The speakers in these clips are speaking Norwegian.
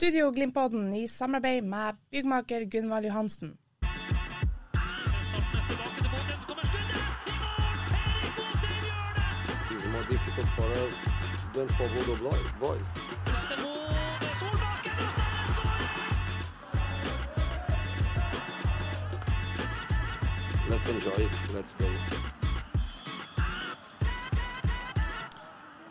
Studio Glimpodden i samarbeid med byggmaker Gunvald Johansen.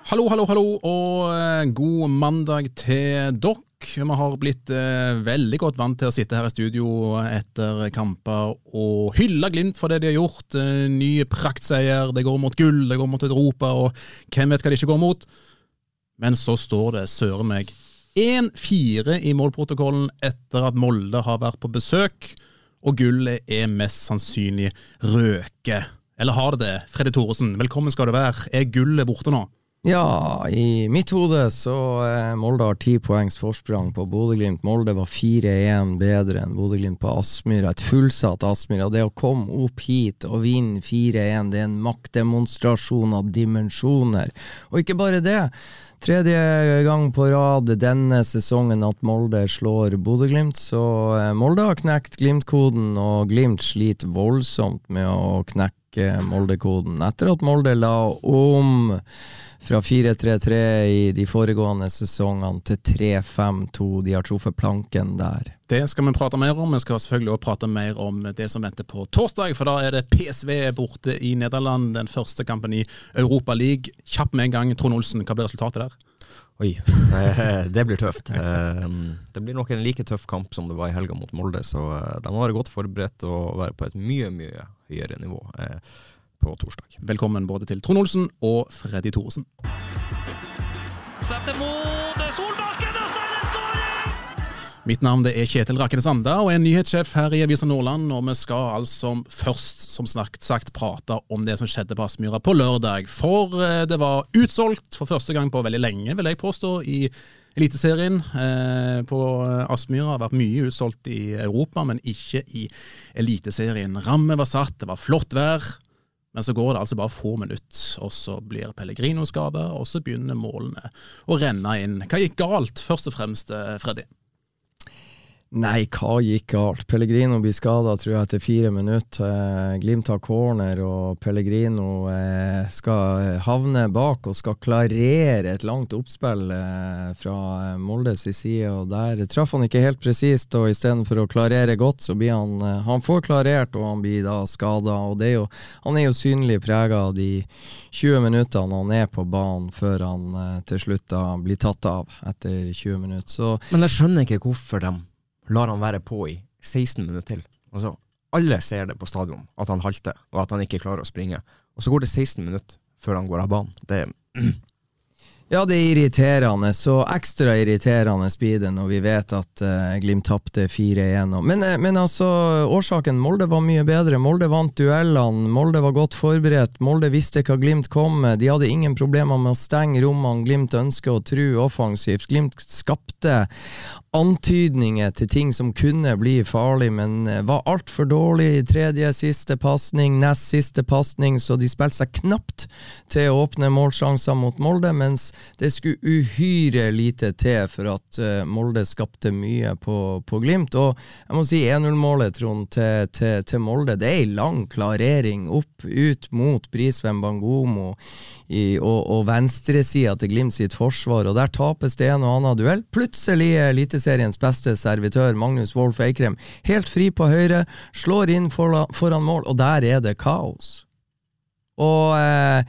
Hallo, hallo, hallo, og eh, god mandag til dere. Vi har blitt eh, veldig godt vant til å sitte her i studio etter kamper og hylle Glimt for det de har gjort. Eh, ny praktseier, det går mot gull, det går mot Europa, og hvem vet hva det ikke går mot? Men så står det søren meg 1-4 i målprotokollen etter at Molde har vært på besøk, og gullet er mest sannsynlig røke. Eller har det det? Freddy Thoresen, velkommen skal du være. Er gullet borte nå? Ja, i mitt hode så eh, Molde har ti poengs forsprang på Bodø-Glimt. Molde var 4-1 bedre enn Bodø-Glimt på Aspmyra. Et fullsatt Aspmyra. Det å komme opp hit og vinne 4-1, det er en maktdemonstrasjon av dimensjoner. Og ikke bare det. Tredje gang på rad denne sesongen at Molde slår Bodø-Glimt, så eh, Molde har knekt Glimt-koden, og Glimt sliter voldsomt med å knekke Molde-koden. Etter at Molde la om fra 4-3-3 i de foregående sesongene til 3-5-2. De har truffet planken der. Det skal vi prate mer om. Vi skal selvfølgelig også prate mer om det som venter på torsdag, for da er det PSV borte i Nederland. Den første kampen i Europa League. Kjapp med en gang, Trond Olsen, hva blir resultatet der? Oi, det blir tøft. Eh, Det blir nok en like tøff kamp som det var i helga mot Molde, så eh, de må være godt forberedt og være på et mye, mye høyere nivå eh, på torsdag. Velkommen både til Trond Olsen og Freddy Thoresen. Mitt navn er Kjetil Rakene Sande og er nyhetssjef her i Avisa Nordland. Og vi skal altså først, som snakket sagt, prate om det som skjedde på Aspmyra på lørdag. For eh, det var utsolgt for første gang på veldig lenge, vil jeg påstå, i Eliteserien. Eh, på Aspmyra har vært mye utsolgt i Europa, men ikke i Eliteserien. Ramme var satt, det var flott vær. Men så går det altså bare få minutter, og så blir Pellegrino skada, og så begynner målene å renne inn. Hva gikk galt, først og fremst, eh, Freddy? Nei, hva gikk galt? Pellegrino blir skada, etter fire minutter. Eh, Glimt har corner, og Pellegrino eh, skal eh, havne bak og skal klarere et langt oppspill fra Moldes side. og Der traff han ikke helt presist, og istedenfor å klarere godt, så blir han Han får klarert, og han blir da skada. Han er jo synlig prega av de 20 minuttene han er på banen, før han til slutt da blir tatt av etter 20 minutter. Så Men jeg skjønner ikke hvorfor de lar han være på i 16 minutter til. Altså, alle ser det på stadion, at han halter, og at han ikke klarer å springe. Og så går det 16 minutter før han går av banen. Det Ja, det er irriterende, så ekstra irriterende blir det når vi vet at uh, Glimt tapte 4-1. Men, uh, men altså, årsaken Molde var mye bedre. Molde vant duellene, Molde var godt forberedt. Molde visste hva Glimt kom med. De hadde ingen problemer med å stenge rommene Glimt ønsker å true offensivt. Glimt skapte antydninger til ting som kunne bli farlig, men uh, var altfor dårlig i tredje siste pasning, nest siste pasning, så de spilte seg knapt til å åpne målsjanser mot Molde. mens det skulle uhyre lite til for at uh, Molde skapte mye på, på, Glimt. Og jeg må si 1-0-målet Trond, til, til, til, Molde, det er ei lang klarering opp, ut mot Brisveen Bangomo i, og, og venstresida til Glimt sitt forsvar, og der tapes det en og annen duell. Plutselig er Eliteseriens beste servitør, Magnus Wolff Eikrem, helt fri på høyre, slår inn foran, foran mål, og der er det kaos. Og eh,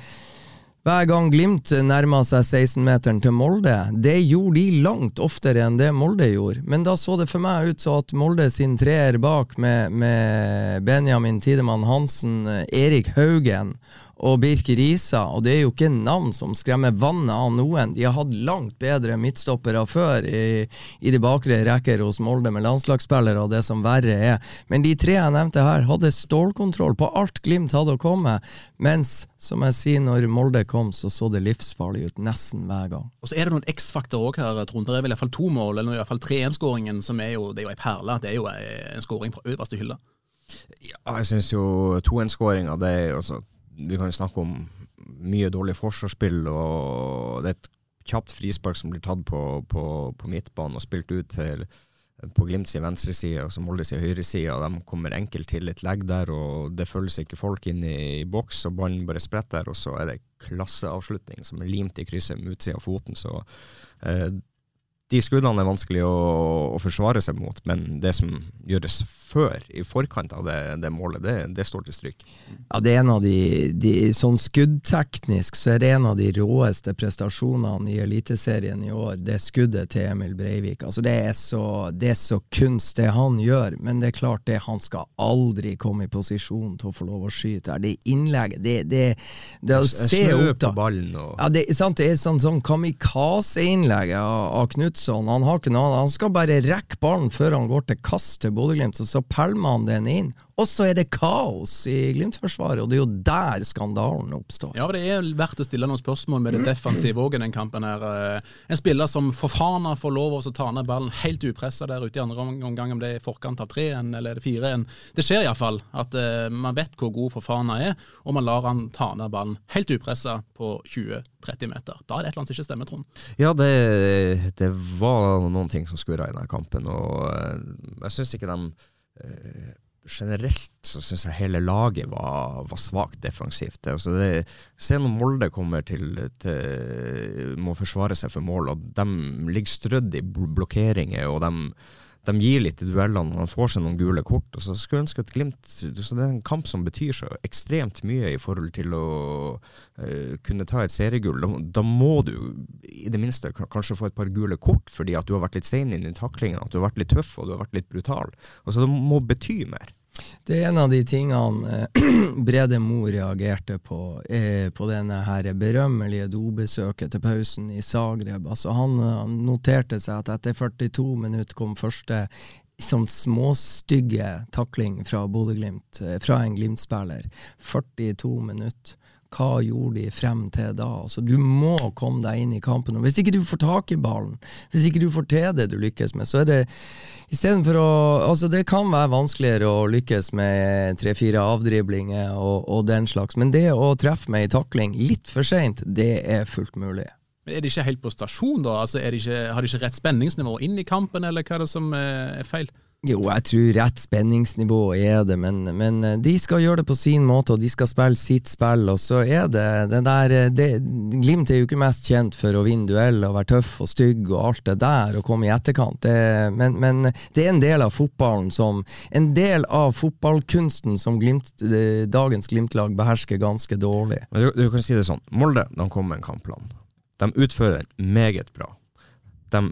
hver gang Glimt nærma seg 16-meteren til Molde, det gjorde de langt oftere enn det Molde gjorde. Men da så det for meg ut som at Molde sin treer bak med, med Benjamin Tidemann Hansen, Erik Haugen og Birk Risa, og det er jo ikke navn som skremmer vannet av noen. De har hatt langt bedre midtstoppere før i, i de bakre rekker hos Molde med landslagsspillere og det som verre er. Men de tre jeg nevnte her, hadde stålkontroll på alt Glimt hadde å komme, mens, som jeg sier, når Molde kom, så så det livsfarlig ut nesten hver gang. Og så er det noen X-faktor òg her, Trond. Det er vel iallfall to mål, eller i hvert fall 3-1-skåringen, som er jo, det er jo ei perle. Det er jo en skåring fra øverste hylle. Ja, jeg syns jo 2-1-skåringa, det er altså Vi kan snakke om mye dårlig forsvarsspill, og det er et kjapt frispark som blir tatt på, på, på midtbanen og spilt ut til på Glimt sin venstreside og Molde sin høyreside. De kommer enkelt til et legg der, og det følges ikke folk inn i, boks, og ballen bare spretter. Og så er det klasseavslutning som er limt i krysset med utsida av foten. Så eh, de skuddene er vanskelig å, å, forsvare seg mot, men det som gjøres før, i forkant av det, det målet, det, det, står til stryk. Ja, det er en av de, de, Sånn skuddteknisk så er det en av de råeste prestasjonene i Eliteserien i år, det skuddet til Emil Breivik. Altså, det er så, det er så kunst, det han gjør, men det er klart det, han skal aldri komme i posisjon til å få lov å skyte. Det innlegget, det, det, det å se opp da. ballen og Ja, det, sant, det er sånn, sånn kamikaze-innlegg av, av Knut Knutson. Han noe, han skal bare rekke ballen før han går til kast til Bodø-Glimt, og så pælmer han den inn. Og så er det kaos i Glimt-forsvaret, og det er jo der skandalen oppstår. Ja, det er verdt å stille noen spørsmål med det defensive òg i den kampen. her. Eh, en spiller som for fana får lov å ta ned ballen helt upressa der ute i andre omgang, om det er i forkant av 3-1 eller 4-1. Det skjer iallfall at uh, man vet hvor god for fana er, og man lar han ta ned ballen helt upressa på 20-30 meter. Da er det et eller annet som ikke stemmer, Trond. Ja, det, det var noen ting som skurra i denne kampen, og uh, jeg syns ikke de generelt så syns jeg hele laget var, var svakt defensivt. Altså det, se når Molde kommer til, til, må forsvare seg for mål, og de ligger strødd i blokkeringer. og de de gir litt i duellene, og de får seg noen gule kort. og så skulle ønske at Glimt, så Det er en kamp som betyr så ekstremt mye i forhold til å uh, kunne ta et seriegull. Da, da, må du i det minste kanskje få et par gule kort fordi at du har vært litt sein i taklingen, at du har vært litt tøff og du har vært litt brutal. Altså Det må bety mer. Det er en av de tingene eh, Brede Mo reagerte på eh, på denne her berømmelige dobesøket til pausen i Zagreb. Altså han, han noterte seg at etter 42 minutter kom første sånn småstygge takling fra Bodø-Glimt, eh, fra en Glimt-spiller. 42 minutter hva gjorde de frem til da? Altså, du må komme deg inn i kampen. Og hvis ikke du får tak i ballen, hvis ikke du får til det du lykkes med, så er det istedenfor å Altså, det kan være vanskeligere å lykkes med tre-fire avdriblinger og, og, den slags, men det å treffe med ei takling litt for seint, det er fullt mulig. Men Er de ikke helt på stasjon, da? Altså, de ikke, har de ikke rett spenningsnivå inn i kampen, eller hva er det som eh, er feil? Jo, jeg tror rett spenningsnivå er det, men, men, eh, de skal gjøre det på sin måte, og de skal spille sitt spill. Og så er det den der eh, det, Glimt er jo ikke mest kjent for å vinne duell og være tøff og stygg og alt det der, og komme i etterkant. Det, men, men, det er en del av fotballen som En del av fotballkunsten som glimt, eh, dagens Glimt-lag behersker ganske dårlig. Du, du, kan si det sånn. Molde de kommer med en kampplan. De utfører meget bra. De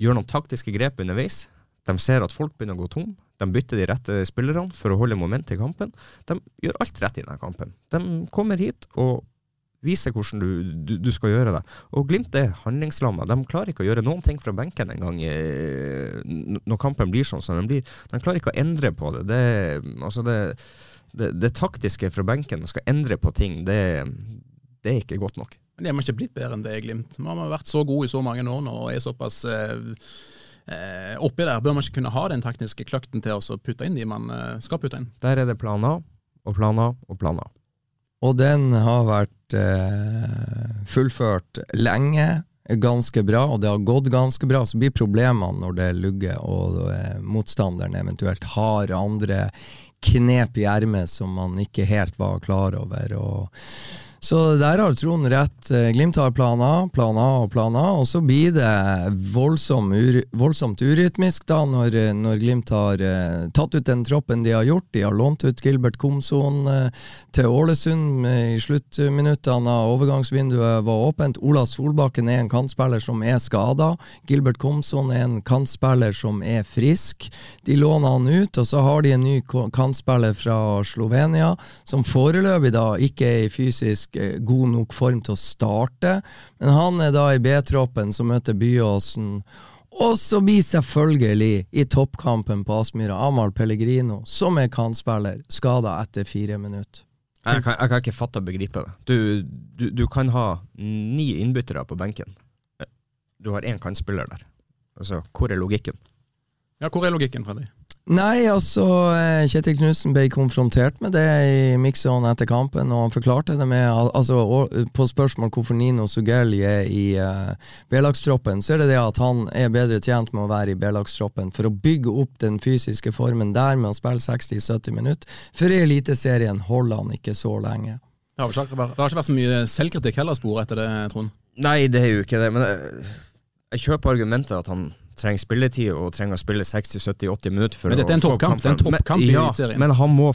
gjør noen taktiske grep underveis de ser at folk begynner å gå tom. De bytter de rette spillerne for å holde momentet i kampen. De gjør alt rett i denne kampen. De kommer hit og viser hvordan du, du, du skal gjøre det. Og Glimt er handlingslamma. De klarer ikke å gjøre noen ting fra benken engang når kampen blir sånn som den blir. De klarer ikke å endre på det. Det, altså det, det, det taktiske fra benken, å skal endre på ting, det, det er ikke godt nok. Men de har ikke blitt bedre enn det, Glimt. Vi har vært så gode i så mange år nå og er såpass eh, eh, oppi der bør man ikke kunne ha den tekniske kløkten til å putte inn de man eh, skal putte inn. Der er det planer og planer og planer. Og den har vært eh, fullført lenge, ganske bra, og det har gått ganske bra. Så blir problemene når det lugger og eh, motstanderen eventuelt har andre knep i ermet som man ikke helt var klar over. og Så der har Trond rett. Eh, Glimt har planer, planer og planer, og så blir det voldsom, ur, voldsomt urytmisk da når, eh, når Glimt har uh, tatt ut den troppen de har gjort. De har lånt ut Gilbert Komson uh, til Ålesund uh, i sluttminuttene av overgangsvinduet var åpent. Ola Solbakken er en kantspiller som er skada. Gilbert Komson er en kantspiller som er frisk. De låner han ut, og så har de en ny kantspiller fra Slovenia som foreløpig da ikke er i fysisk god nok form til å starte. Men han er da i B-troppen som møter Byåsen. Og så blir selvfølgelig, i toppkampen på Aspmyra, Amahl Pellegrino, som er kantspiller, skada etter fire minutter. Jeg kan, jeg kan, ikke fatte og begripe det. Du, du, du, kan ha ni innbyttere på benken. Du har én kantspiller der. Altså, hvor er logikken? Ja, hvor er logikken, Freddy? Nei, altså eh, Kjetil Knutsen ble konfrontert med det i mixzone etter kampen, og han forklarte det med altså, På spørsmål hvorfor Nino Sugelli er i uh, B-lagstroppen, så er det det at han er bedre tjent med å være i B-lagstroppen for å bygge opp den fysiske formen der med å spille 60-70 minutter. For i Eliteserien holder han ikke så lenge. Det har, ikke, det har ikke vært så mye selvkritikk heller, spor etter det, Trond? Nei, det er jo ikke det. Men jeg, jeg kjøper argumentet at han trenger spilletid og trenger å spille 60-70-80 minutter. For men dette er en toppkamp, det er en toppkamp i ja. Men han må,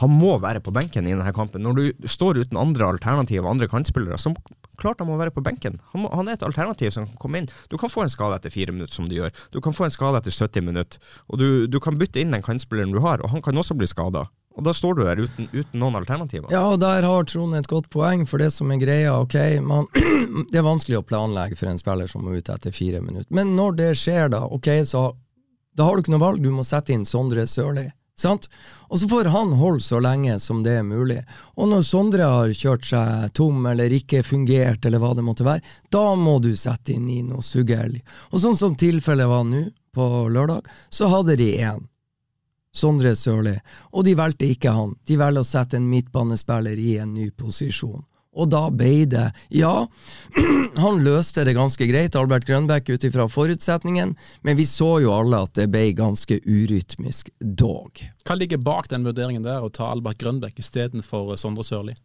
han må være på benken i denne kampen. Når du står uten andre alternativ og andre kantspillere, så klart han må være på benken. Han, må, han, er et alternativ som kan komme inn. Du kan få en skade etter fire minutter, som du gjør. Du kan få en skade etter 70 minutter. Og du, du kan bytte inn den kantspilleren du har, og han kan også bli skada. Og da står du der uten, uten, noen alternativer. Ja, og der har Trond et godt poeng, for det som er greia, ok, man, det er vanskelig å planlegge for en spiller som må ut etter fire minutter. Men når det skjer, da, ok, så da har du ikke noe valg, du må sette inn Sondre Sørli. Sant? Og så får han holde så lenge som det er mulig. Og når Sondre har kjørt seg tom eller ikke fungert, eller hva det måtte være, da må du sette inn Nino Suggelj. Og sånn som tilfellet var nå, på lørdag, så hadde de én. Sondre Sørli, og de valgte ikke han. De velger å sette en midtbanespiller i en ny posisjon. Og da ble det Ja, han løste det ganske greit, Albert Grønbæk, ut ifra forutsetningen, men vi så jo alle at det ble ganske urytmisk dog. Hva ligger bak den vurderingen der, å ta Albert Grønbæk istedenfor Sondre Sørli?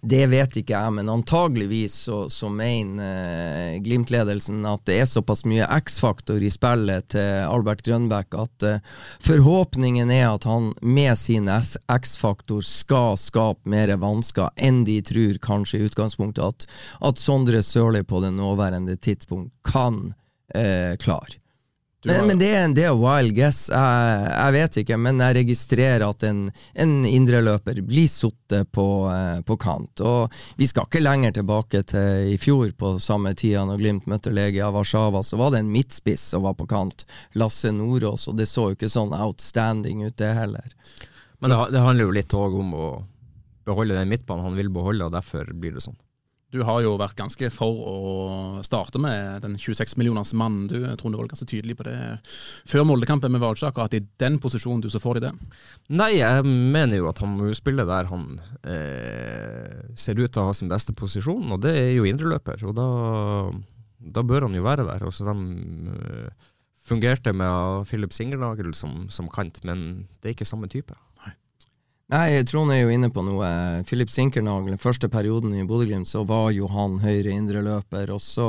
Det vet ikke jeg, men antageligvis så, så mener uh, Glimt-ledelsen at det er såpass mye X-faktor i spillet til Albert Grønbæk at uh, forhåpningen er at han med sin X-faktor skal skape mer vansker enn de tror kanskje i utgangspunktet at, at Sondre Sørli på det nåværende tidspunkt kan uh, klare. Men, men, det, er, det er wild guess. Jeg, jeg, vet ikke, men jeg registrerer at en, en indreløper blir sittet på, eh, på, kant. Og vi skal ikke lenger tilbake til i fjor, på samme tida når Glimt møtte Legia Warszawa, så var det en midtspiss som var på kant, Lasse Nordås, og det så jo ikke sånn outstanding ut, det heller. Men det, det handler jo litt òg om å beholde den midtbanen han vil beholde, og derfor blir det sånn. Du har jo vært ganske for å starte med den 26 millioners mannen. Du tror du var ganske tydelig på det før Moldekampen med Valsjak, at i den posisjonen du så får de det? Nei, jeg mener jo at han må spille der han eh, ser ut til å ha sin beste posisjon, og det er jo indreløper. Og da, da bør han jo være der. Også de uh, fungerte med Philip Singernagel som, som kant, men det er ikke samme type. Nei, Trond er jo inne på noe. Filip Sinkernagel, første perioden i Bodø-Glimt, så var jo han høyre indreløper. Og så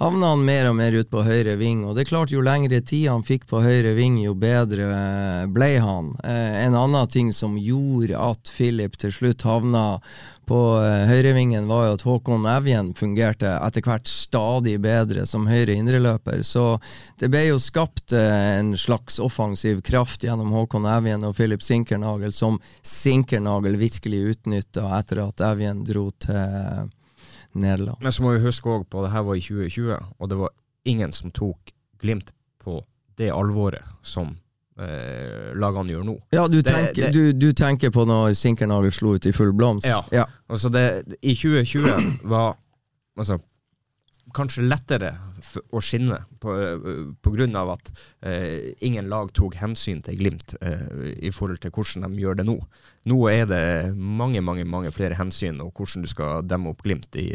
havna han mer og mer ut på høyre ving. Og det er klart, jo lengre tid han fikk på høyre ving, jo bedre ble han. Eh, en annen ting som gjorde at Philip til slutt havna på eh, høyrevingen, var jo at Håkon Evjen fungerte etter hvert stadig bedre som høyre indreløper. Så det ble jo skapt eh, en slags offensiv kraft gjennom Håkon Evjen og Philip Sinkernagel, som Sinkernagel virkelig utnytta etter at Evjen dro til Nederland. Men så må vi huske òg på det her var i 2020, og det var ingen som tok Glimt på det alvoret som eh, lagene gjør nå. Ja, du, det, tenker, det, du, du tenker, på når Sinkernagel slo ut i full blomst? Ja. ja. Altså det, I 2020 var altså, kanskje lettere å skinne eh, på grunn av at eh, ingen lag tok hensyn til Glimt eh, i forhold til hvordan de gjør det nå. Nå er det mange mange, mange flere hensyn og hvordan du skal demme opp Glimt i,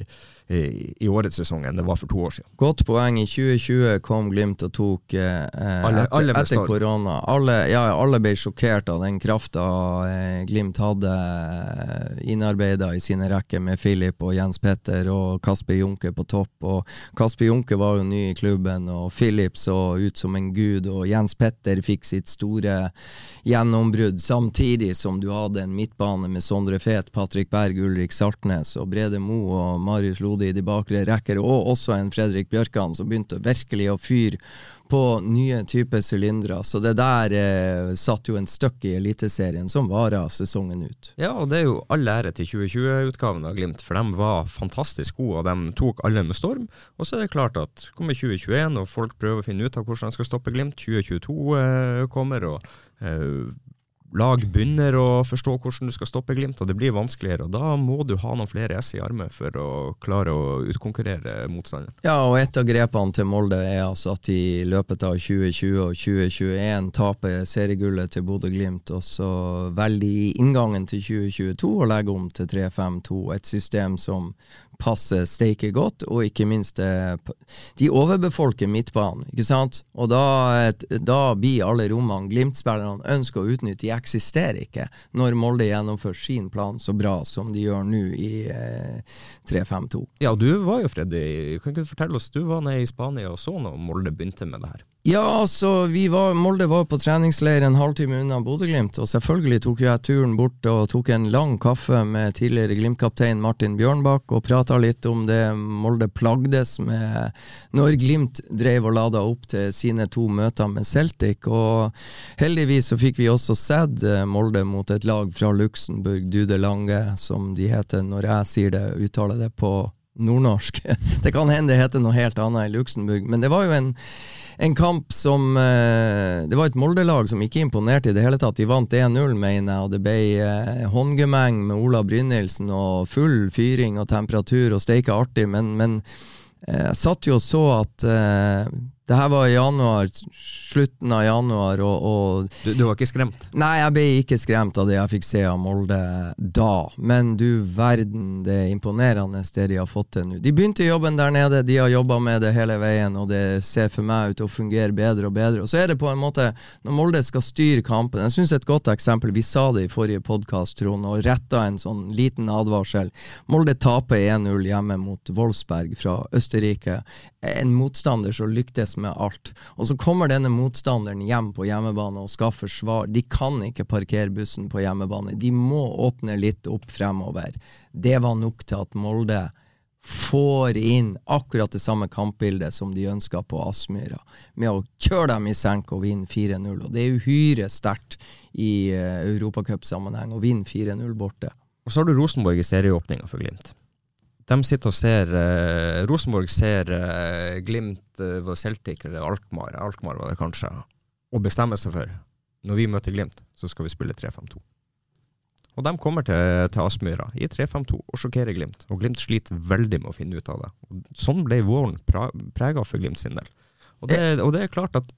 i, i årets sesong enn det var for to år siden. Godt poeng. I 2020 kom Glimt og tok eh, eh, Alle- etter, alle etter korona. Alle, ja, alle ble sjokkert av den krafta eh, Glimt hadde eh, innarbeida i sine rekker med Filip og Jens Petter og Kasper Junke på topp. Og Kasper Junke var jo ny i klubben, og Filip så ut som en gud, og Jens Petter fikk sitt store gjennombrudd, samtidig som du hadde en midtbane med Sondre Fet, Patrick Berg, Ulrik Saltnes og Brede Mo og Marius Lode i de bakre rekker, og også en Fredrik Bjørkan som begynte virkelig å fyre på nye typer sylindere. Så det der eh, satt jo en støkk i Eliteserien som varer sesongen ut. Ja, og det er jo all ære til 2020-utgaven av Glimt, for de var fantastisk gode, og de tok alle med storm. Og så er det klart at kommer 2021, og folk prøver å finne ut av hvordan de skal stoppe Glimt. 2022 eh, kommer, og eh, lag begynner å forstå hvordan du skal stoppe Glimt, og det blir vanskeligere. og Da må du ha noen flere S i armen for å klare å utkonkurrere motstanderen. Ja, og et av grepene til Molde er altså at de i løpet av 2020 og 2021 taper seriegullet til Bodø-Glimt, og så velger de inngangen til 2022 å legge om til 3-5-2, et system som passer steike godt, og ikke minst eh, De overbefolker midtbanen, ikke sant? Og da, da blir alle rommene Glimt-spillerne ønsker å utnytte, de eksisterer ikke når Molde gjennomfører sin plan så bra som de gjør nå i eh, 3-5-2. Ja, du var jo, Freddy, kan ikke du fortelle oss, du var nede i Spania og så når Molde begynte med det her. Ja, altså, var, Molde var på treningsleir en halvtime unna Bodø-Glimt, og selvfølgelig tok jeg turen bort og tok en lang kaffe med tidligere Glimt-kaptein Martin Bjørnbakk, og prata litt om det Molde plagdes med når Glimt drev og lada opp til sine to møter med Celtic, og heldigvis så fikk vi også sett eh, Molde mot et lag fra Luxembourg, Dude Lange, som de heter når jeg sier det, uttaler det på nordnorsk. Det kan hende det heter noe helt annet i Luxembourg, men det var jo en en kamp som eh, Det var et Molde-lag som ikke imponerte i det hele tatt. De vant 1-0, mener jeg, og det ble eh, håndgemeng med Ola Brynildsen og full fyring og temperatur og steike artig, men, men eh, jeg satt jo og så at det her var i januar, slutten av januar, og, og Du, du var ikke skremt? Nei, jeg ble ikke skremt av det jeg fikk se av Molde da, men du verden, det er imponerende det de har fått til nå. De begynte jobben der nede, de har jobba med det hele veien, og det ser for meg ut til å fungere bedre og bedre. Og så er det på en måte, når Molde skal styre kampen Jeg syns et godt eksempel, vi sa det i forrige podkast, Trond, og retta en sånn liten advarsel. Molde taper 1-0 hjemme mot Wolfsberg fra Østerrike. En motstander som lyktes med alt. Og så kommer denne motstanderen hjem på hjemmebane og skal forsvare. De kan ikke parkere bussen på hjemmebane. De må åpne litt opp fremover. Det var nok til at Molde får inn akkurat det samme kampbildet som de ønska på Aspmyra, med å kjøre dem i senk og vinne 4-0. Og det er uhyre sterkt i uh, europacupsammenheng å vinne 4-0 borte. Og så har du Rosenborg i serieåpninga for Glimt. De sitter og ser eh, Rosenborg ser eh, Glimt eh, Celtic eller Alkmaar, Alkmaar var det kanskje, og bestemmer seg for når vi møter Glimt, så skal vi spille 3-5-2. Og de kommer til, til Aspmyra i 3-5-2 og sjokkerer Glimt. Og Glimt sliter veldig med å finne ut av det. Og sånn ble våren prega for Glimt sin del. Og det, og det er klart at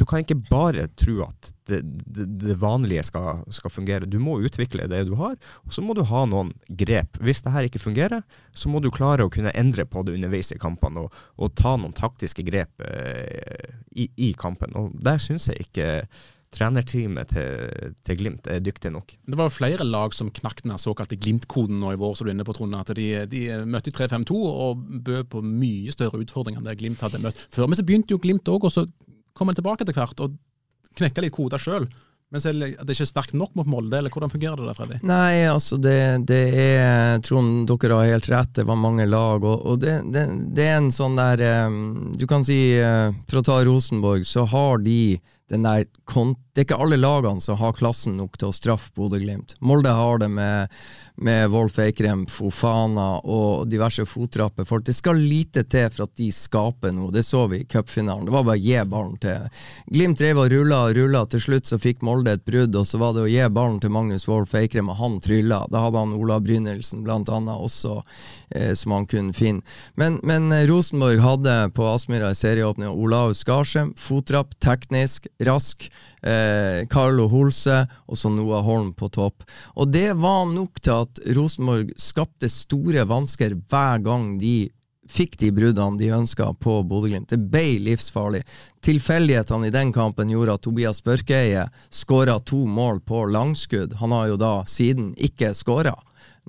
du kan ikke bare tro at det, det, det vanlige skal, skal fungere. Du må utvikle det du har, og så må du ha noen grep. Hvis det her ikke fungerer, så må du klare å kunne endre på det underveis i kampene, og, og ta noen taktiske grep eh, i, i kampen. Og der syns jeg ikke trenerteamet til, til Glimt er dyktig nok. Det var flere lag som knakk den såkalte Glimt-koden nå i vår, som du er inne på, Trond. At de, de møtte i 3-5-2 og bød på mye større utfordringer enn det Glimt hadde møtt før. Men så begynte jo Glimt òg, og så kom han tilbake etter hvert og knekker litt koder sjøl. Men er det er ikke sterkt nok mot Molde, eller hvordan fungerer det der, Freddy? Nei, altså det, det er Trond, dere har helt rett, det var mange lag. Og, og det, det, er en sånn der eh, Du kan si, eh, for å ta Rosenborg, så har de der Det er ikke alle lagene som har klassen nok til å straffe Bodø-Glimt. Molde har det med, med Wolf Eikrem, Fofana og diverse fottrapper. For det skal lite til for at de skaper noe. Det så vi i cupfinalen. Det var bare å gi ballen til. Glimt drev og rulla og rulla. Til slutt så fikk Molde et brudd, og så var det å gi ballen til Magnus Wolf Eikrem, og han trylla. Da hadde han Ola Brynildsen blant annet også, eh, som han kunne finne. Men, men eh, Rosenborg hadde på Aspmyra i serieåpning Olaus Skarsheim, fottrapp, teknisk, rask eh, Carlo Holse og så Noah Holm på topp. Og det var nok til at Rosenborg skapte store vansker hver gang de fikk de bruddene de ønska på Bodø-Glimt. Det ble livsfarlig. Tilfeldighetene i den kampen gjorde at Tobias Børkeie skåra to mål på langskudd. Han har jo da siden ikke skåra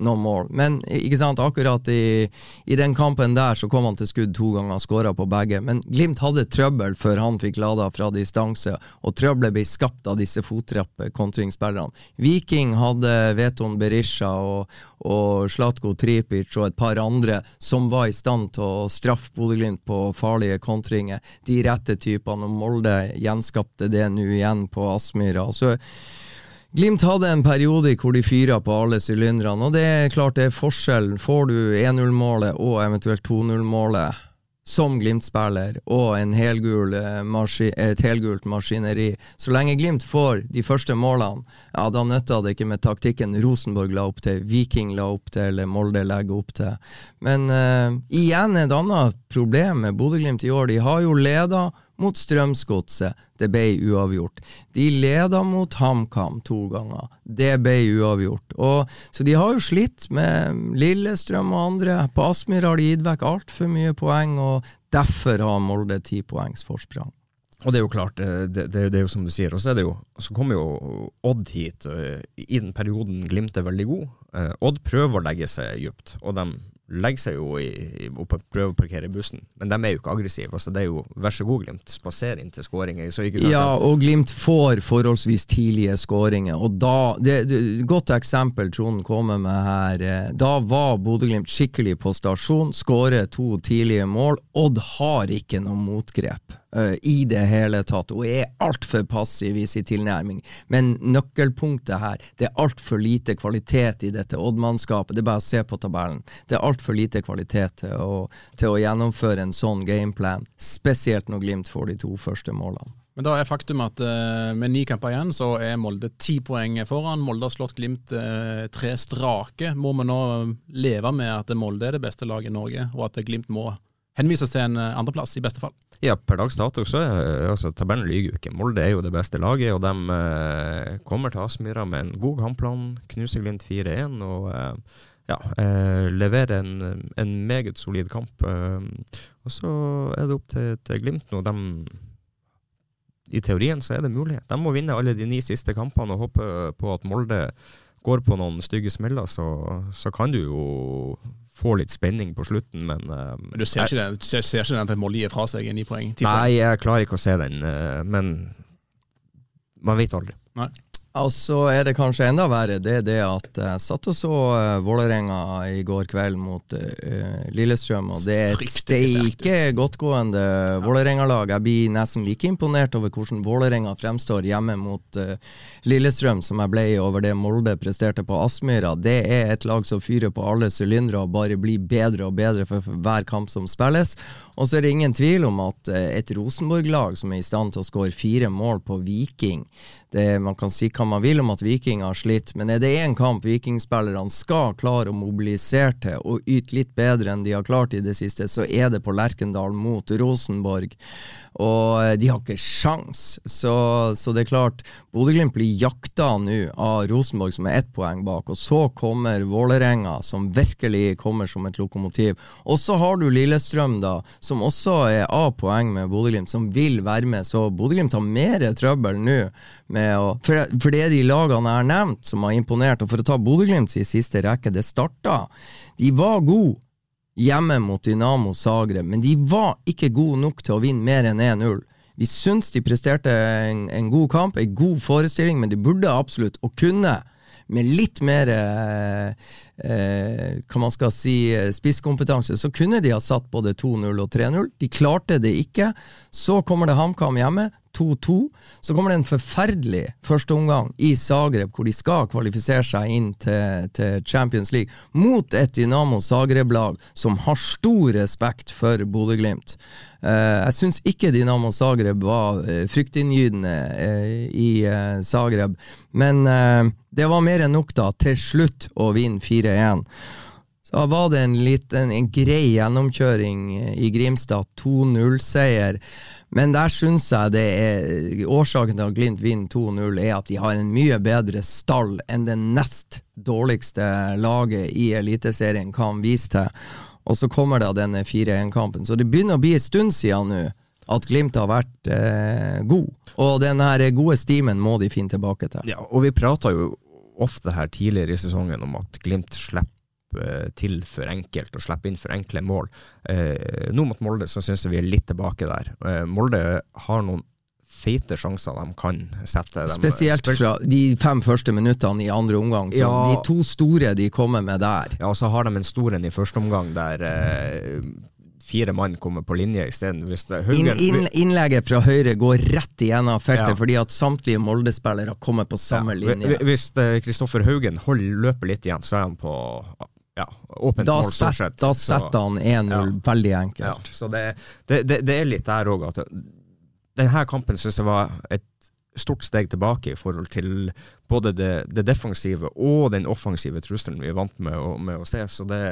noe mål. Men ikke sant, akkurat i, i, den kampen der så kom han til skudd to ganger, og skåra på begge. Men Glimt hadde trøbbel før han fikk lada fra distanse, og trøbbelet ble skapt av disse fottrappe kontringsspillerne. Viking hadde Veton Berisha og, og Slatko Tripic og et par andre som var i stand til å straffe Bodø-Glimt på farlige kontringer. De rette typene, og Molde gjenskapte det nå igjen på Aspmyra. Så Glimt hadde en periode hvor de fyra på alle sylinderne, og det er klart det er forskjell. Får du 1-0-målet og eventuelt 2-0-målet som Glimt-spiller og helgul, eh, et helgult maskineri Så lenge Glimt får de første målene, ja, da nytta det ikke med taktikken Rosenborg la opp til, Viking la opp til, eller Molde legger opp til. Men uh, igjen et annet problem med Bodø-Glimt i år. De har jo leda mot Strømsgodset. Det ble uavgjort. De leda mot HamKam to ganger. Det ble uavgjort. Og, så de har jo slitt med Lillestrøm og andre. På Aspmyr har de gitt vekk altfor mye poeng, og derfor har Molde ti poengs forsprang. Og det er jo klart, det, det, det, er jo som du sier. Og så, så kommer jo Odd hit. I den perioden Glimt er veldig god. Eh, Odd prøver å legge seg dypt, og de legger seg jo i, i, og prøver å parkere bussen, men de er jo ikke aggressive. Altså, det er jo vær så god, Glimt, spaser inn til skåringer. Ja, og Glimt får forholdsvis tidlige skåringer, og da det, det, Godt eksempel Trond kommer med her. Eh, da var Bodø-Glimt skikkelig på stasjon, skårer to tidlige mål. Odd har ikke noe motgrep uh, i det hele tatt, og er altfor passiv i sin tilnærming. Men nøkkelpunktet her, det er altfor lite kvalitet i dette Odd-mannskapet. Det er bare å se på tabellen. Det er altfor lite kvalitet til å, til å gjennomføre en sånn gameplan, spesielt når Glimt får de to første målene. Men da er faktum at uh, med ni kamper igjen, så er Molde ti poeng foran. Molde har slått Glimt uh, tre strake. Må vi nå leve med at Molde er det beste laget i Norge, og at Glimt må henvises til en andreplass, i beste fall? Ja, per dags dato så er altså, tabellen lyver jo ikke. Molde er jo det beste laget, og de uh, kommer til Aspmyra med en god kampplan. Knuser Glimt 4-1 og eh, ja, eh, leverer en, en, meget solid kamp. Eh, og så er det opp til, til Glimt nå. De, I teorien så er det mulig. De må vinne alle de ni siste kampene og håpe på at Molde går på noen stygge smeller, så, så kan du jo få litt spenning på slutten, men uh, Du ser ikke, den, ser, ser ikke den til Molde gir fra seg ni poeng? Nei, jeg klarer ikke å se den, uh, men man vet aldri. Nei. Og så er det kanskje enda verre, det er det at jeg satt og så uh, Vålerenga i går kveld mot uh, Lillestrøm, og det er et steike godtgående Vålerenga-lag. Jeg blir nesten like imponert over hvordan Vålerenga fremstår hjemme mot uh, Lillestrøm som jeg ble over det Molde presterte på Aspmyra. Det er et lag som fyrer på alle sylindere og bare blir bedre og bedre for, hver kamp som spilles. Og så er det ingen tvil om at et Rosenborg-lag som er i stand til å skåre fire mål på Viking det, Man kan si hva man vil om at Viking har slitt, men er det én kamp vikingspillerne skal klare å mobilisere til og yte litt bedre enn de har klart i det siste, så er det på Lerkendal mot Rosenborg. Og eh, de har ikke sjans. Så, så det er klart, Bodø-Glimt blir jakta nå av Rosenborg, som er ett poeng bak. Og så kommer Vålerenga, som virkelig kommer som et lokomotiv. Og så har du Lillestrøm, da, som også er av poeng med Bodø-Glimt, som vil være med. Så Bodø-Glimt har mer trøbbel nå med å For, for det er de lagene jeg har nevnt som har imponert. Og for å ta Bodø-Glimt i siste rekke, det starta. De var gode hjemme mot Dynamo Zagreb, men de var ikke gode nok til å vinne mer enn 1-0. Vi syns de presterte en, en, god kamp, en god forestilling, men de burde absolutt, og kunne, med litt mer eh, eh, hva man skal si, spisskompetanse, så kunne de ha satt både 2-0 og 3-0. De klarte det ikke. Så kommer det HamKam hjemme, 2-2. Så kommer det en forferdelig førsteomgang i Zagreb, hvor de skal kvalifisere seg inn til, til Champions League, mot et Dynamo Zagreb-lag som har stor respekt for Bodø-Glimt. Eh, jeg syns ikke Dynamo Zagreb var eh, fryktinngytende eh, i Zagreb, men det var mer enn nok da til slutt å vinne 4-1. Så var det en, liten, en grei gjennomkjøring i Grimstad, 2-0-seier. Men der syns jeg det er årsaken til at Glimt vinner 2-0, er at de har en mye bedre stall enn det nest dårligste laget i Eliteserien kan vise til. Og så kommer da denne 4-1-kampen. Så det begynner å bli en stund siden nå at Glimt har vært eh, god. Og den gode stimen må de finne tilbake til. Ja, og vi prata jo ofte her tidligere i sesongen om at Glimt slipper eh, til for enkelt og slipper inn for enkle mål. Eh, nå mot Molde så syns jeg vi er litt tilbake der. Eh, Molde har noen feite sjanser de kan sette. Spesielt fra de fem første minuttene i andre omgang. Ja. De to store de kommer med der. Ja, og så har de en stor en i første omgang der eh, fire mann kommer på linje isteden. Hvis In, Inn, innlegget fra høyre går rett igjennom feltet Ja. fordi at samtlige Molde-spillere kommer på samme Ja, linje. Hvis eh, Kristoffer Haugen holder løpet litt igjen, så er han på ja, åpent Da, mål, stort sett. da setter han 1-0 veldig enkelt. Ja, så det, det, det, det er litt der òg at denne kampen syns jeg var et stort steg tilbake i forhold til både det, det defensive og den offensive trusselen vi er vant med å, med å se. Så det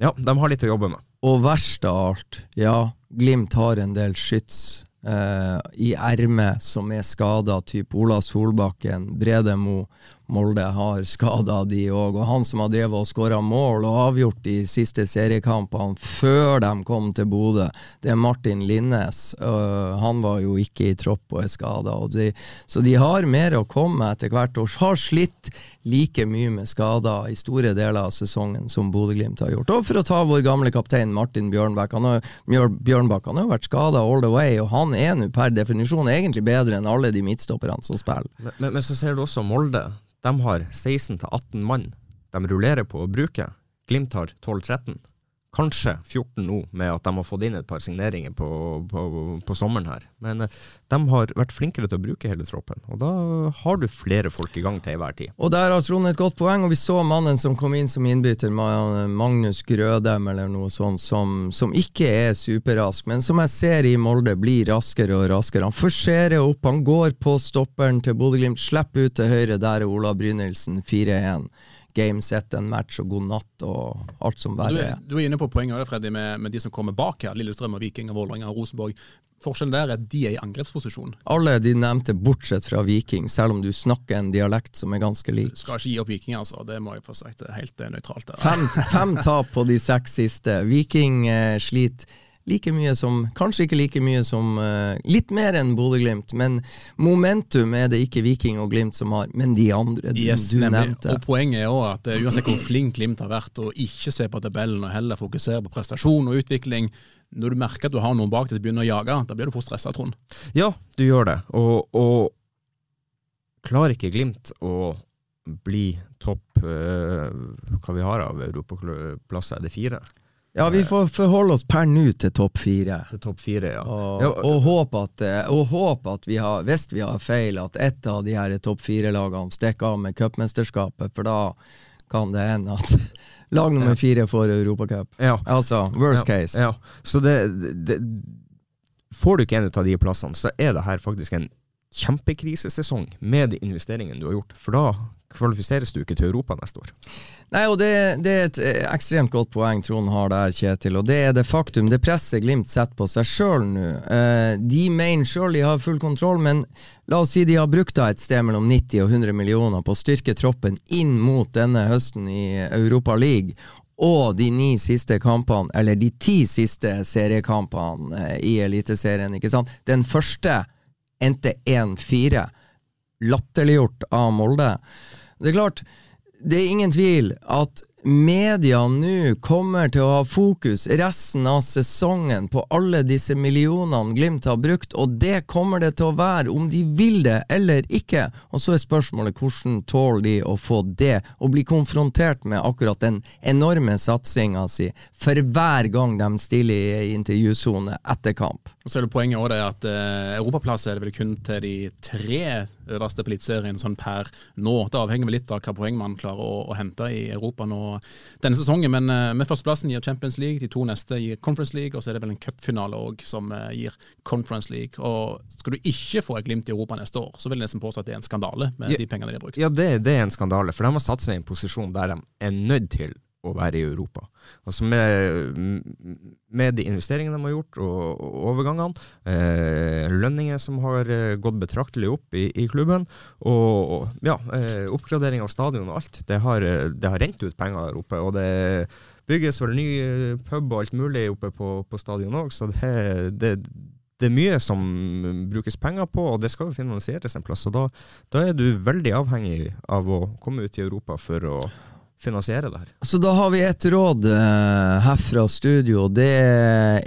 Ja, de har litt å jobbe med. Og verst av alt, ja, Glimt har en del skyts eh, i ermet som er skada, type Ola Solbakken, Brede Mo, Molde har skada de òg. Og han som har drevet og skåra mål og avgjort de siste seriekampene før de kom til Bodø, det er Martin Linnes. Uh, han var jo ikke i tropp og er skada. Så de har mer å komme etter hvert og har slitt like mye med skader i store deler av sesongen som Bodø-Glimt har gjort. Og for å ta vår gamle kaptein Martin Bjørnbakk. Han har, Bjørnbakk han har vært skada all the way, og han er nå per definisjon egentlig bedre enn alle de midtstopperne som spiller. Men, men, men så ser du også Molde. De har 16-18 mann de rullerer på å bruke. Glimt har 12-13. Kanskje 14 nå, med at de har fått inn et par signeringer på, på, på sommeren her. Men eh, de har vært flinkere til å bruke hele troppen, og da har du flere folk i gang til enhver tid. Og der har Trond et godt poeng, og vi så mannen som kom inn som innbytter, Magnus Grødem eller noe sånt, som, som ikke er superrask, men som jeg ser i Molde blir raskere og raskere. Han forserer opp, han går på stopperen til Bodø-Glimt, slipper ut til høyre, der er Ola Brynildsen 4-1. Game set, en match og god natt og alt som verre er- du er inne på poenget også, Freddy, med, med de som kommer bak her. Lillestrøm, og Viking, og Vålerenga og Rosenborg. Forskjellen der er at de er i angrepsposisjon. Alle de nevnte, bortsett fra Viking, selv om du snakker en dialekt som er ganske lik. Skal ikke gi opp Viking, altså. Det må jeg få sagt. Det er helt eh, nøytralt. Fem, fem tap på de seks siste. Viking eh, sliter like mye som Kanskje ikke like mye som uh, Litt mer enn Bodø-Glimt, men momentum er det ikke Viking og Glimt som har, men de andre du, Yes, du nevnte. Og Poenget er også at eh, uansett hvor flink Glimt har vært, og ikke se på tabellen og heller fokusere på prestasjon og utvikling, når du merker at du har noen bak deg som begynner å jage, da blir du fort stressa, Trond. Ja, du gjør det, og, og klarer ikke Glimt å bli topp uh, Hva vi har av europaplasser, er det fire? Ja, vi får forholde oss per nå til topp fire. Til topp fire, ja. Og, Ja, og håpe at, eh, og håpe at vi har, hvis vi har feil, at ett av de her topp fire-lagene stikker av med cupmesterskapet, for da kan det hende at lag nummer fire får Europacup. Ja. Altså, worst ja, case. Ja. Så det, det Får du ikke en av de plassene, så er det her faktisk en kjempekrisesesong med de investeringene du har gjort. For da kvalifiseres du ikke til Europa neste år. Nei, og det, det er et eh, ekstremt godt poeng Trond har der, Kjetil. Og det er det faktum, det presset Glimt setter på seg sjøl nå. Eh, de mener sjøl de har full kontroll, men la oss si de har brukt et sted mellom 90 og 100 millioner på å styrke troppen inn mot denne høsten i Europa League. Og de ni siste kampene, eller de ti siste seriekampene eh, i Eliteserien, ikke sant. Den første endte 1-4. Latterliggjort av Molde. Det er klart, det er ingen tvil at media nå kommer til å ha fokus resten av sesongen på alle disse millionene Glimt har brukt, og det kommer det til å være om de vil det eller ikke. Og så er spørsmålet hvordan tåler de å få det, og bli konfrontert med akkurat den enorme satsinga si for hver gang de stiller i intervjusone etter kamp. Og så er det Poenget også det at eh, europaplass er det vel kun til de tre øverste på Eliteserien sånn per nå. Det avhenger vel litt av hva poeng man klarer å, å hente i Europa nå denne sesongen. Men eh, med førsteplassen gir Champions League, de to neste gir Conference League, og så er det vel en cupfinale òg som eh, gir Conference League. Og Skal du ikke få et Glimt i Europa neste år, så vil jeg nesten påstå at det er en skandale med Ja, de pengene de har brukt. Ja, det, det er en skandale, for de har satt seg i en posisjon der de er nødt til å være i Europa. Altså med, med de investeringene de har gjort, og, og overgangene, eh, lønninger som har eh, gått betraktelig opp i, i klubben, og, og ja, eh, oppgradering av stadion og alt, det har, eh, det har rent ut penger der oppe. og det bygges vel ny eh, pub og alt mulig oppe på, på stadion òg, så det, det, det er mye som brukes penger på, og det skal jo finansieres en plass. og Da, da er du veldig avhengig av å komme ut i Europa for å finansiere det her. Så da har vi et råd eh, herfra studio. Det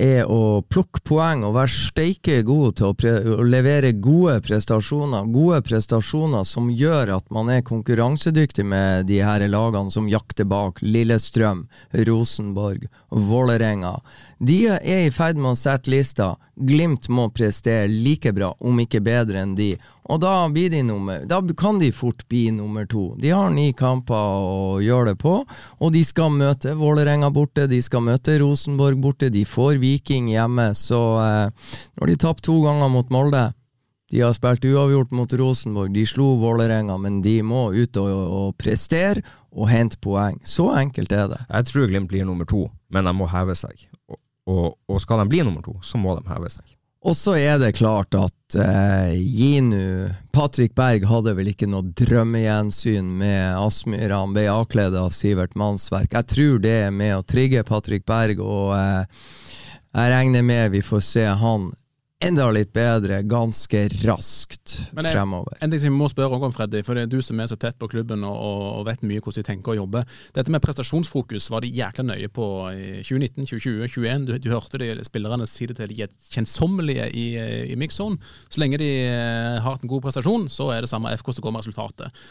er å plukke poeng og være steike god til å, å levere gode prestasjoner. Gode prestasjoner som gjør at man er konkurransedyktig med de her lagene som jakter bak. Lillestrøm, Rosenborg, Vålerenga. De er i ferd med å sette lista. Glimt må prestere like bra, om ikke bedre enn de. Og da, blir de nummer, da kan de fort bli nummer to. De har ni kamper å gjøre det på, og de skal møte Vålerenga borte, de skal møte Rosenborg borte, de får Viking hjemme. Så eh, når de tapte to ganger mot Molde de har spilt uavgjort mot Rosenborg, de slo Vålerenga, men de må ut og, og prestere og hente poeng. Så enkelt er det. Jeg tror Glimt blir nummer to, men de må heve seg. Og, og, skal de bli nummer to, så må de heve seg. Og så er det klart at eh, Ginu Patrick Berg hadde vel ikke noe drømmegjensyn med Aspmyr. Han ble avkledd av Sivert Mannsverk. Jeg tror det er med å trigge Patrick Berg, og eh, jeg regner med vi får se han enda litt bedre ganske raskt Men jeg- fremover. En ting som jeg må spørre om, Freddy, for det er du som er så tett på klubben og, og vet mye hvordan de tenker og jobber. Dette med prestasjonsfokus var de jækla nøye på i 2019, 2020, 2021. Du, du hørte de spillerne si det til de kjensommelige i, i mixzone. Så lenge de eh, har hatt en god prestasjon, så er det samme FK som går med resultatet.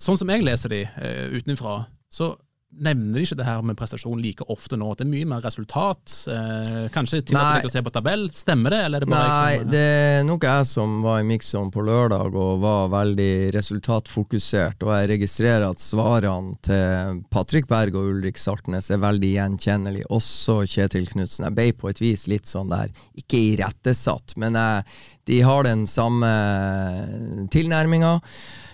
Sånn som jeg leser de uh, utenfra, så nevner ikke det her med prestasjon like ofte nå. Det er mye mer resultat. eh, kanskje til Nei. å se på tabell. Stemmer det, eller er det bare Nei, jeg som det er nok jeg som var i Mixon på lørdag og var veldig resultatfokusert, og jeg registrerer at svarene til Patrick Berg og Ulrik Saltnes er veldig gjenkjennelige, også Kjetil Knutsen. Jeg ble på et vis litt sånn der, ikke irettesatt, men jeg, de har den samme tilnærminga.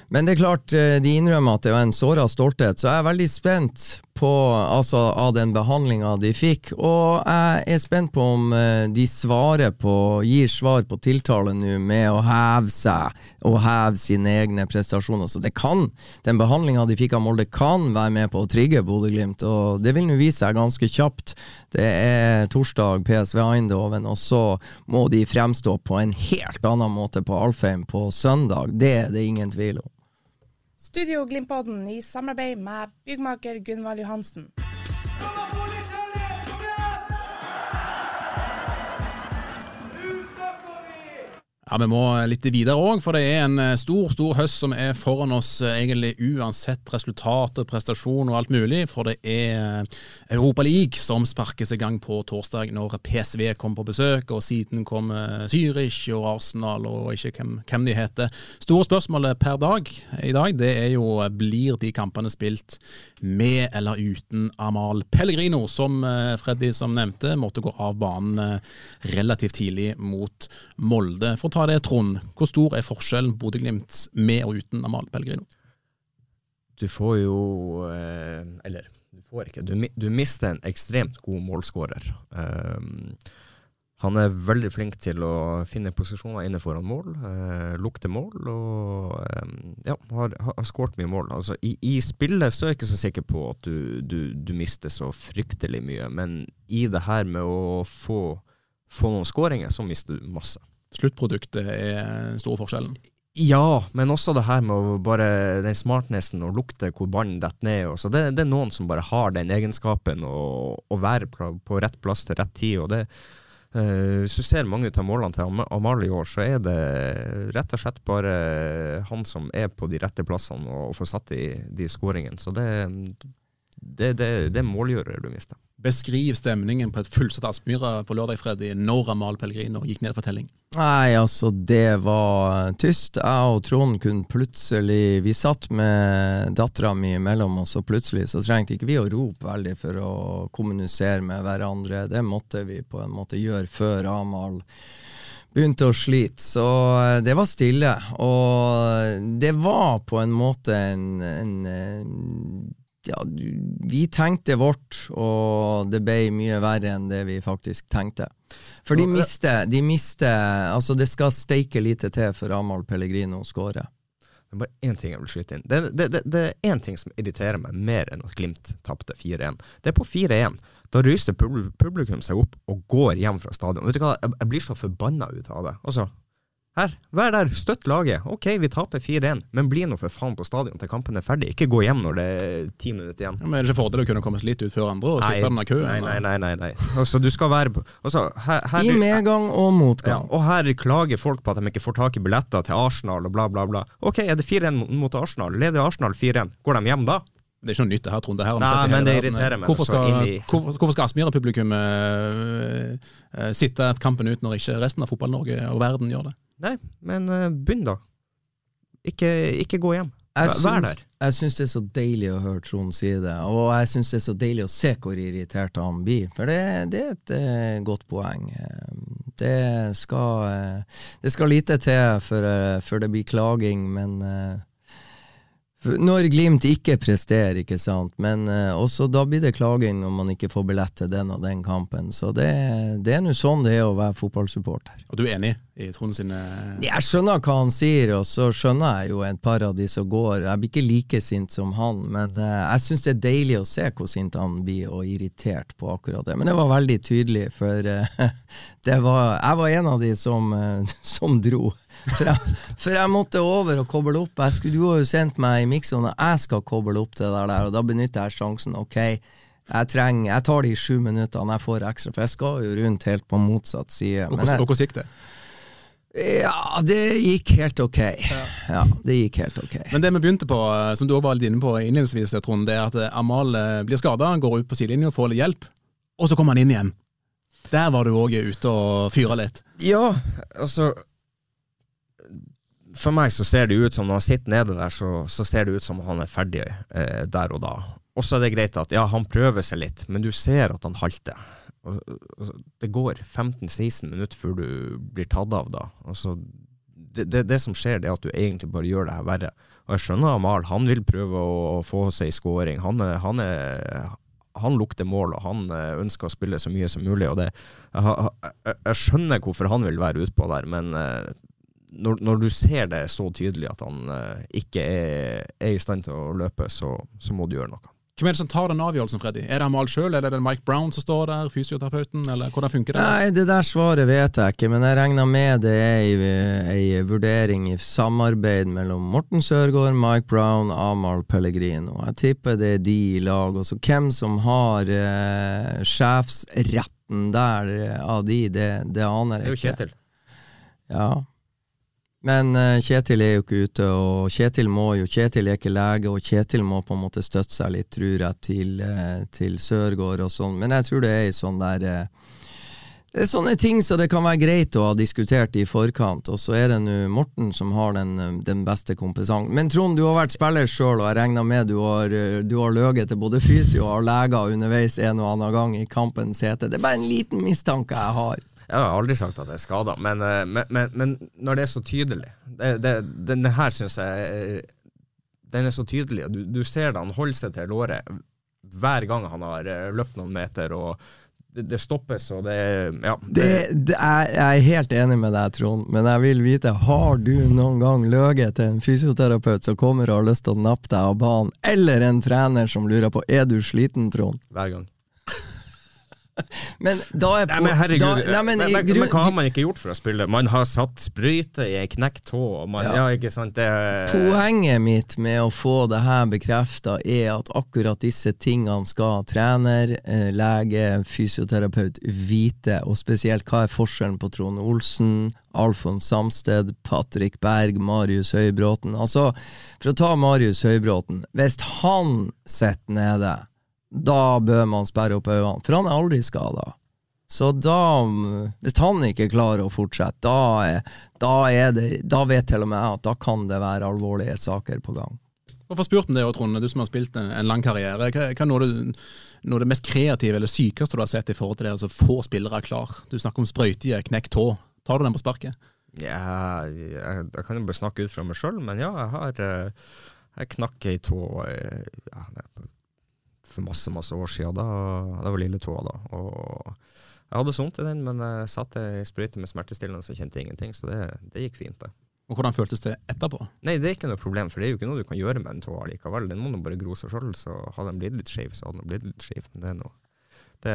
Men det er klart, eh, de innrømmer at det var en såra stolthet, så jeg er veldig spent på, altså, av den behandlinga de fikk. Og jeg er spent på om eh, de svarer på, gir svar på tiltale nå med å heve seg og heve sine egne prestasjoner. Så det kan, den behandlinga de fikk av Molde, kan være med på å trigge Bodø-Glimt. Og det vil nå vise seg ganske kjapt. Det er torsdag, PSV Eindhoven, og så må de fremstå på en helt annen måte på Alfheim på søndag. Det er det ingen tvil om. Studio Glimpodden i samarbeid med byggmaker Gunvald Johansen. Ja, Vi må litt videre òg, for det er en eh, stor stor høst som er foran oss, eh, egentlig uansett resultat og prestasjon og alt mulig. For det er eh, Europa League som sparkes i gang på torsdag, når PSV kommer på besøk. Og siden kommer Zürich og Arsenal og ikke hvem, hvem de heter. Store spørsmålet per dag i dag det er jo blir de kampene spilt med eller uten Amal Pellegrino, som Freddy som nevnte måtte gå av banen relativt tidlig mot Molde. For å ta det, Trond, hvor stor er forskjellen Bodø-Glimt med og uten Amal Pellegrino? Du får jo eh, Eller, du får ikke. Du, du mister en ekstremt god målskårer. Um, han er veldig flink til å finne posisjoner inne foran mål, eh, lukte mål og eh, ja, har, har skåret mye mål. Altså, i, I spillet så er jeg ikke så sikker på at du, du, du mister så fryktelig mye, men i det her med å få, få noen skåringer, så mister du masse. Sluttproduktet er den store forskjellen. Ja, men også det her med bare den smartnessen og lukte hvor ballen detter ned. og så det, det er noen som bare har den egenskapen å, å være på, rett plass til rett tid. og det uh, Hvis du ser mange av målene til Am- Amalie i år, så er det rett og slett bare han som er på de rette plassene og får satt i de skåringene. Så det, det, det, det er målgjører du mister. Beskriv stemningen på et fullsatt Aspmyra på lørdag, Freddy, når Amal Pellegrino gikk ned for telling. Nei, altså, det var tyst. Jeg og Trond kunne plutselig Vi satt med dattera mi imellom oss, og plutselig så trengte ikke vi å rope veldig for å kommunisere med hverandre. Det måtte vi på en måte gjøre før Amal begynte å slite. Så eh, det var stille. Og det var på en måte en, en, en ja, vi tenkte vårt, og det ble mye verre enn det vi faktisk tenkte. For de mister, de mister Altså, det skal steike lite til for Amahl Pellegrino å skåre. Det er bare én ting jeg vil skyte inn. Det, det, det, det er én ting som irriterer meg mer enn at Glimt tapte 4-1. Det er på 4-1. Da ryser publikum seg opp og går hjem fra stadion. Vet du hva, Jeg, jeg blir så forbanna ut av det. Altså, her, vær der, støtt laget. Ok, vi taper 4-1, men bli nå for faen på stadion til kampen er ferdig. Ikke gå hjem når det er ti minutter igjen. Ja, men Er det ikke fordel å kunne komme seg litt ut før andre og slippe denne køen? Nei, nei, nei. nei, nei. Altså, du skal være altså, her, her, I medgang og ja, motgang. og her klager folk på at de ikke får tak i billetter til Arsenal og bla, bla, bla. Ok, er det 4-1 mot Arsenal? Leder Arsenal 4-1? Går de hjem da? Det er ikke noe nytt det her, Trond. Det her Nei, men det irriterer meg Hvorfor skal, i- hvorfor, hvorfor skal Aspmyra-publikum uh, uh, sitte kampen ut når ikke resten av Fotball-Norge og verden gjør det? Nei, men eh, begynn da. Ikke, ikke gå hjem. Vær- der. jeg syns det er så deilig å høre Trond si det, og jeg syns det er så deilig å se hvor irritert han blir. For det, det er et uh, godt poeng. Eh, Det skal, uh, det skal lite til før, uh, det blir klaging, men når Glimt ikke presterer, ikke sant, men uh, også da blir det klaging når man ikke får billett til den og den kampen. Så det, det er nå sånn det er å være fotballsupporter. Og du er enig i Trond sine Jeg skjønner hva han sier, og så skjønner jeg jo et par av de som går. Jeg blir ikke like sint som han, men uh, jeg syns det er deilig å se hvor sint han blir, og irritert på akkurat det. Men det var veldig tydelig, for uh, det var, jeg var en av de som, som dro. For jeg, for jeg måtte over og koble opp. Jeg skulle, du har jo sendt meg i miksen, og jeg skal koble opp det der, og da benytter jeg sjansen. Ok, jeg, trenger, jeg tar de sju minuttene jeg får ekstra, for jeg skal jo rundt helt på motsatt side. Og hvordan gikk det? ja, det gikk helt ok. Ja, det gikk helt ok. Men det vi begynte på, eh, som du også var litt inne på innledningsvis, Trond, det er at eh, Amal eh, blir skada, går ut på sidelinja og får litt hjelp, og så kommer han inn igjen. Der var du òg ute og fyra litt. Ja, altså For meg så ser det ut som når han sitter nede der, så, så ser det ut som han er ferdig eh, der og da. Og så er det greit at ja, han prøver seg litt, men du ser at han halter. Og, og, det går 15-16 minutter før du blir tatt av da. Altså, det, det, det som skjer, det er at du egentlig bare gjør det her verre. Og jeg skjønner Amal, han vil prøve å, å få seg scoring. Han, er, han, er, han lukter mål, og han eh, ønsker å spille så mye som mulig. og det, jeg, jeg, jeg skjønner hvorfor han vil være utpå der, men eh, når, når du ser det så tydelig at han eh, ikke er, er i stand til å løpe, så, så må du gjøre noe. Hvem er det som tar den avgjørelsen, Freddy? Er det Amal sjøl, eller er det Mike Brown som står der, fysioterapeuten, eller hvordan funker det? Nei, det der svaret vet jeg ikke, men jeg regner med det er ei, ei vurdering i samarbeid mellom Morten Sørgaard, Mike Brown, Amal Pellegrino. Jeg tipper det er de i lag. Og så hvem som har eh, sjefsretten der eh, av de, det, det aner Det er jeg jo ikke. Kjetil. Ja. Men eh, Kjetil er jo ikke ute, og Kjetil må jo Kjetil er ikke lege, og Kjetil må på en måte støtte seg litt, tror jeg, til, eh, til Sørgaard og sånn. Men jeg tror det er ei sånn der eh, det er sånne ting som det kan være greit å ha diskutert i forkant, og så er det nå Morten som har den, den beste kompetansen. Men Trond, du har vært spiller sjøl, og jeg regner med du har, du har løyet til både fysio og leger underveis en og annen gang i kampens hete. Det er bare en liten mistanke jeg har. Jeg har aldri sagt at jeg er skada, men, eh, men, men, men når det er så tydelig det, det, Denne her syns jeg eh, Den er så tydelig. og Du, du ser det, han holder seg til låret hver gang han har eh, løpt noen meter, og det, det stoppes, og det Ja. Det, det er, jeg er helt enig med deg, Trond, men jeg vil vite, har du noen gang løyet til en fysioterapeut som kommer og har lyst til å nappe deg av banen, eller en trener som lurer på er du sliten, Trond? hver gang. Men da er på Nei, men herregud, da, nei, men, men, men, men hva har man ikke gjort for å spille? Man har satt sprøyte i ei knekt tå, Ja. ja. ikke sant, det Poenget mitt med å få det her bekrefta, er at akkurat disse tingene skal trener, eh, lege, fysioterapeut vite, og spesielt hva er forskjellen på Trond Olsen, Alfons Samsted, Patrick Berg, Marius Høybråten. Altså, for å ta Marius Høybråten, hvis han sitter nede, da bør man sperre opp øynene, for han er aldri skada. Så da, hvis han ikke klarer å fortsette, da, er, da, er det, da vet til og med jeg at da kan det være alvorlige saker på gang. Hvorfor spurte om det, Trond, du som har spilt en, en lang karriere. Hva, hva er noe, du, noe av det mest kreative eller sykeste du har sett i forhold til det å få spillere klar? Du snakker om sprøytige, knekk tå. Tar du den på sparket? Ja, jeg, jeg kan jo bare snakke ut fra meg sjøl, men ja, jeg har eh, Jeg knakk ei tå eh, ja, for masse masse år siden. Da, det var lille tåa da. Og jeg hadde så vondt i den, men jeg satte ei sprøyte med smertestillende, så kjente ingenting. Så det, det gikk fint, det. Og hvordan føltes det etterpå? Nei, det er ikke noe problem, for det er jo ikke noe du kan gjøre med en tå likevel. Den må nå bare gro seg sjøl, så hadde den blitt litt skeiv, så hadde den blitt litt skeiv. Men det er noe Det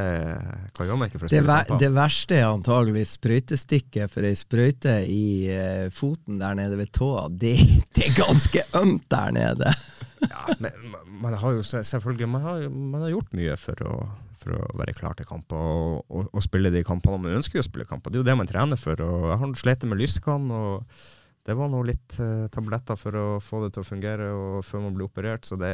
kan gjøre meg ikke for å Det, spille ver det verste er antageligvis sprøytestikket, for ei sprøyte i eh, foten der nede ved tåa, det, det er ganske ømt der nede. Ja, men man- har jo selvfølgelig man har, man har gjort mye for å, for å være klar til kamper og, og, og spille de kampene. Man ønsker å spille kamper, det er jo det man trener for. Og jeg har slitt med lyskene. og det var nå litt eh, tabletter for å få det til å fungere og før man blir operert. Så det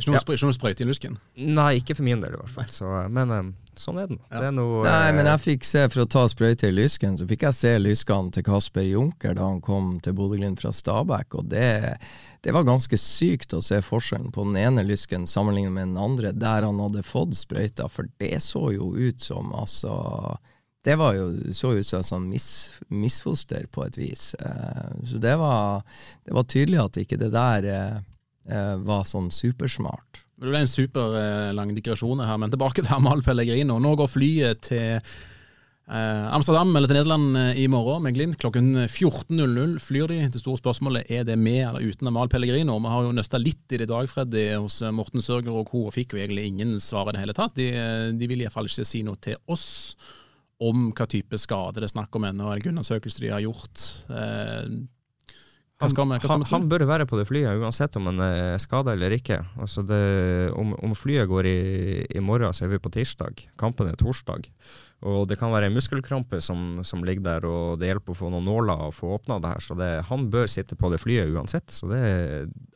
Ikke noe, Ja. spr- ikke noe sprøyte i lusken? Nei, ikke for min del i hvert fall. Så, men sånn er det nå. Det er noe Nei, men eh, jeg fikk se, for å ta sprøyte i lysken, så fikk jeg se lyskene til Kasper Junker da han kom til Bodø-Glimt fra Stabæk, og det, det var ganske sykt å se forskjellen på den ene lysken sammenlignet med den andre, der han hadde fått sprøyta, for det så jo ut som altså det var jo, så ut som et sånn mis, misfoster på et vis. Eh, så det var, det var tydelig at ikke det der eh, var sånn supersmart. Det ble en superlang digresjon her, men tilbake til Amahl Pellegrino. Nå går flyet til eh, Amsterdam eller til Nederland eh, i morgen med Glimt. Klokken 14.00 flyr de. Det store spørsmålet er det med eller uten Amahl Pellegrino. Vi har jo nøsta litt i det i dag, Freddy, hos eh, Morten Sørger og co. og fikk jo egentlig ingen svar i det hele tatt. De, eh, de vil iallfall ikke si noe til oss om hva type skade det er snakk om ennå, eller hvilken undersøkelse de har gjort. Eh, hva skal med, han, han bør være på det flyet, uansett om han er skada eller ikke. Altså det, om, om flyet går i, i morgen, så er vi på tirsdag. Kampen er torsdag. Og det kan være en muskelkrampe som, som ligger der, og det hjelper å få noen nåler og få åpna det her. Så det, han bør sitte på det flyet uansett. Så det,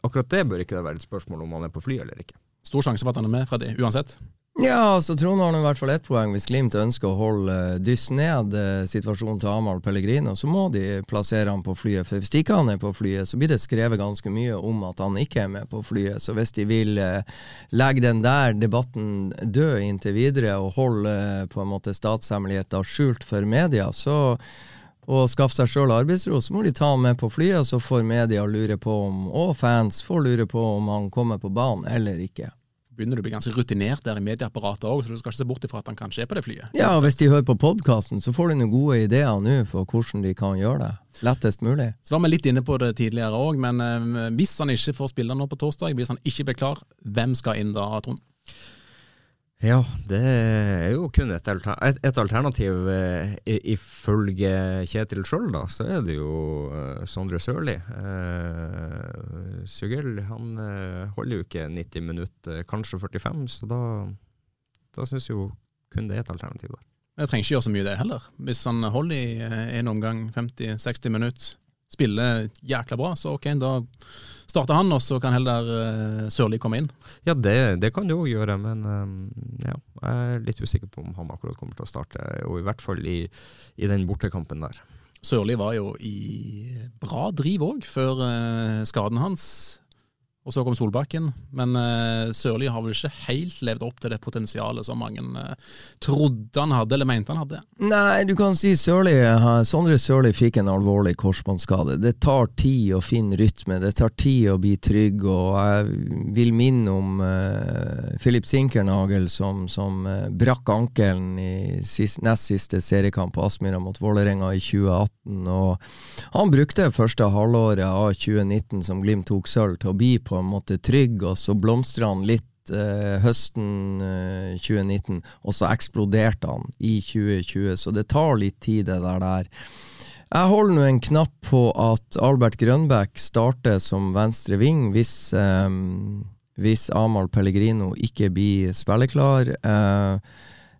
akkurat det bør ikke være et spørsmål om han er på flyet eller ikke. Stor sjanse for at han er med, Freddy, uansett. Ja, så Trond har i hvert fall ett poeng. Hvis Glimt ønsker å holde eh, dyss ned eh, situasjonen til Amahl Pellegrino, så må de plassere han på flyet. For Hvis ikke han er på flyet, så blir det skrevet ganske mye om at han ikke er med på flyet. Så hvis de vil eh, legge den der debatten død inntil videre og holde på en måte statshemmeligheter skjult for media, så og skaffe seg sjøl arbeidsro, så må de ta han med på flyet, så får media lure på om, og fans får lure på om han kommer på banen eller ikke. Begynner du å bli ganske rutinert der i medieapparatet òg, så du skal ikke se bort ifra at han kanskje er på det flyet. Ja, og hvis de hører på podkasten, så får de noen gode ideer nå for hvordan de kan gjøre det lettest mulig. Så var vi litt inne på det tidligere òg, men eh, hvis han ikke får spille nå på torsdag, hvis han ikke blir klar, hvem skal inn da, Trond? Ja, det er jo kun et, alter et, et alternativ. eh, Ifølge Kjetil sjøl, da, så er det jo eh, Sondre Sørli. Eh, Sugell han eh, holder jo ikke 90 minutter, eh, kanskje 45, så da, da syns jo kun det er et alternativ. der. Jeg trenger ikke gjøre så mye det heller. Hvis han holder i eh, en omgang 50-60 minutter, spiller jækla bra, så ok, da starter han, og så kan heller uh, Sørli komme inn. Ja, det, det kan du òg gjøre, men um, ja, jeg er litt usikker på om han akkurat kommer til å starte, og i hvert fall i, i den bortekampen der. Sørli var jo i bra driv òg, før uh, skaden hans. Og så kom Solbakken. Men uh, Sørli har vel ikke helt levd opp til det potensialet som mange uh, trodde han hadde, eller mente han hadde. Nei, du kan si Sørli, eh, Sondre Sørli fikk en alvorlig korsbåndskade. Det tar tid å finne rytme, det tar tid å bli trygg, og jeg vil minne om uh, Philip Sinkernagel som, som uh, brakk ankelen i sist, nest siste seriekamp på Aspmyra mot Vålerenga i 2018. og Han brukte første halvåret av 2019 som Glimt tok sølv til å bli på en måte trygg, og så blomstra han litt eh, høsten eh, 2019, og så eksploderte han i 2020. Så det tar litt tid, det der. der. Jeg holder nå en knapp på at Albert Grønbæk starter som venstre ving hvis, eh, hvis Amahl Pellegrino ikke blir spilleklar. Eh,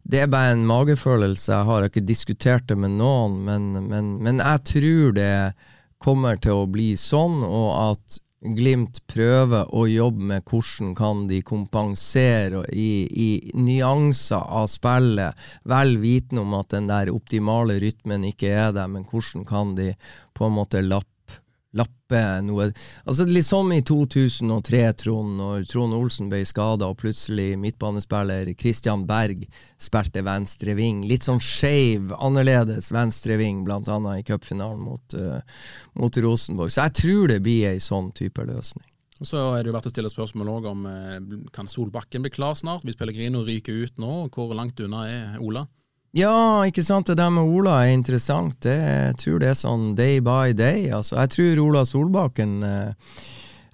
det er bare en magefølelse. Jeg har ikke diskutert det med noen, men, men, men jeg tror det kommer til å bli sånn, og at Glimt prøver å jobbe med hvordan kan de kompensere i, i nyanser av spillet, vel vitende om at den der optimale rytmen ikke er der, men hvordan kan de på en måte lappe lappe noe Altså Litt som i 2003, Trond, når Trond Olsen ble skada, og plutselig midtbanespiller Christian Berg spilte venstre ving. Litt sånn skeiv, annerledes venstre ving, blant annet i cupfinalen mot, uh, mot Rosenborg. Så jeg tror det blir ei sånn type løsning. Og så er det jo verdt å stille spørsmål også om eh, kan Solbakken bli klar snart, hvis Pellegrino ryker ut nå? Hvor langt unna er Ola? Ja, ikke sant. Det der med Ola er interessant. Det, jeg tror det er sånn day by day. Altså, jeg tror Ola Solbakken eh,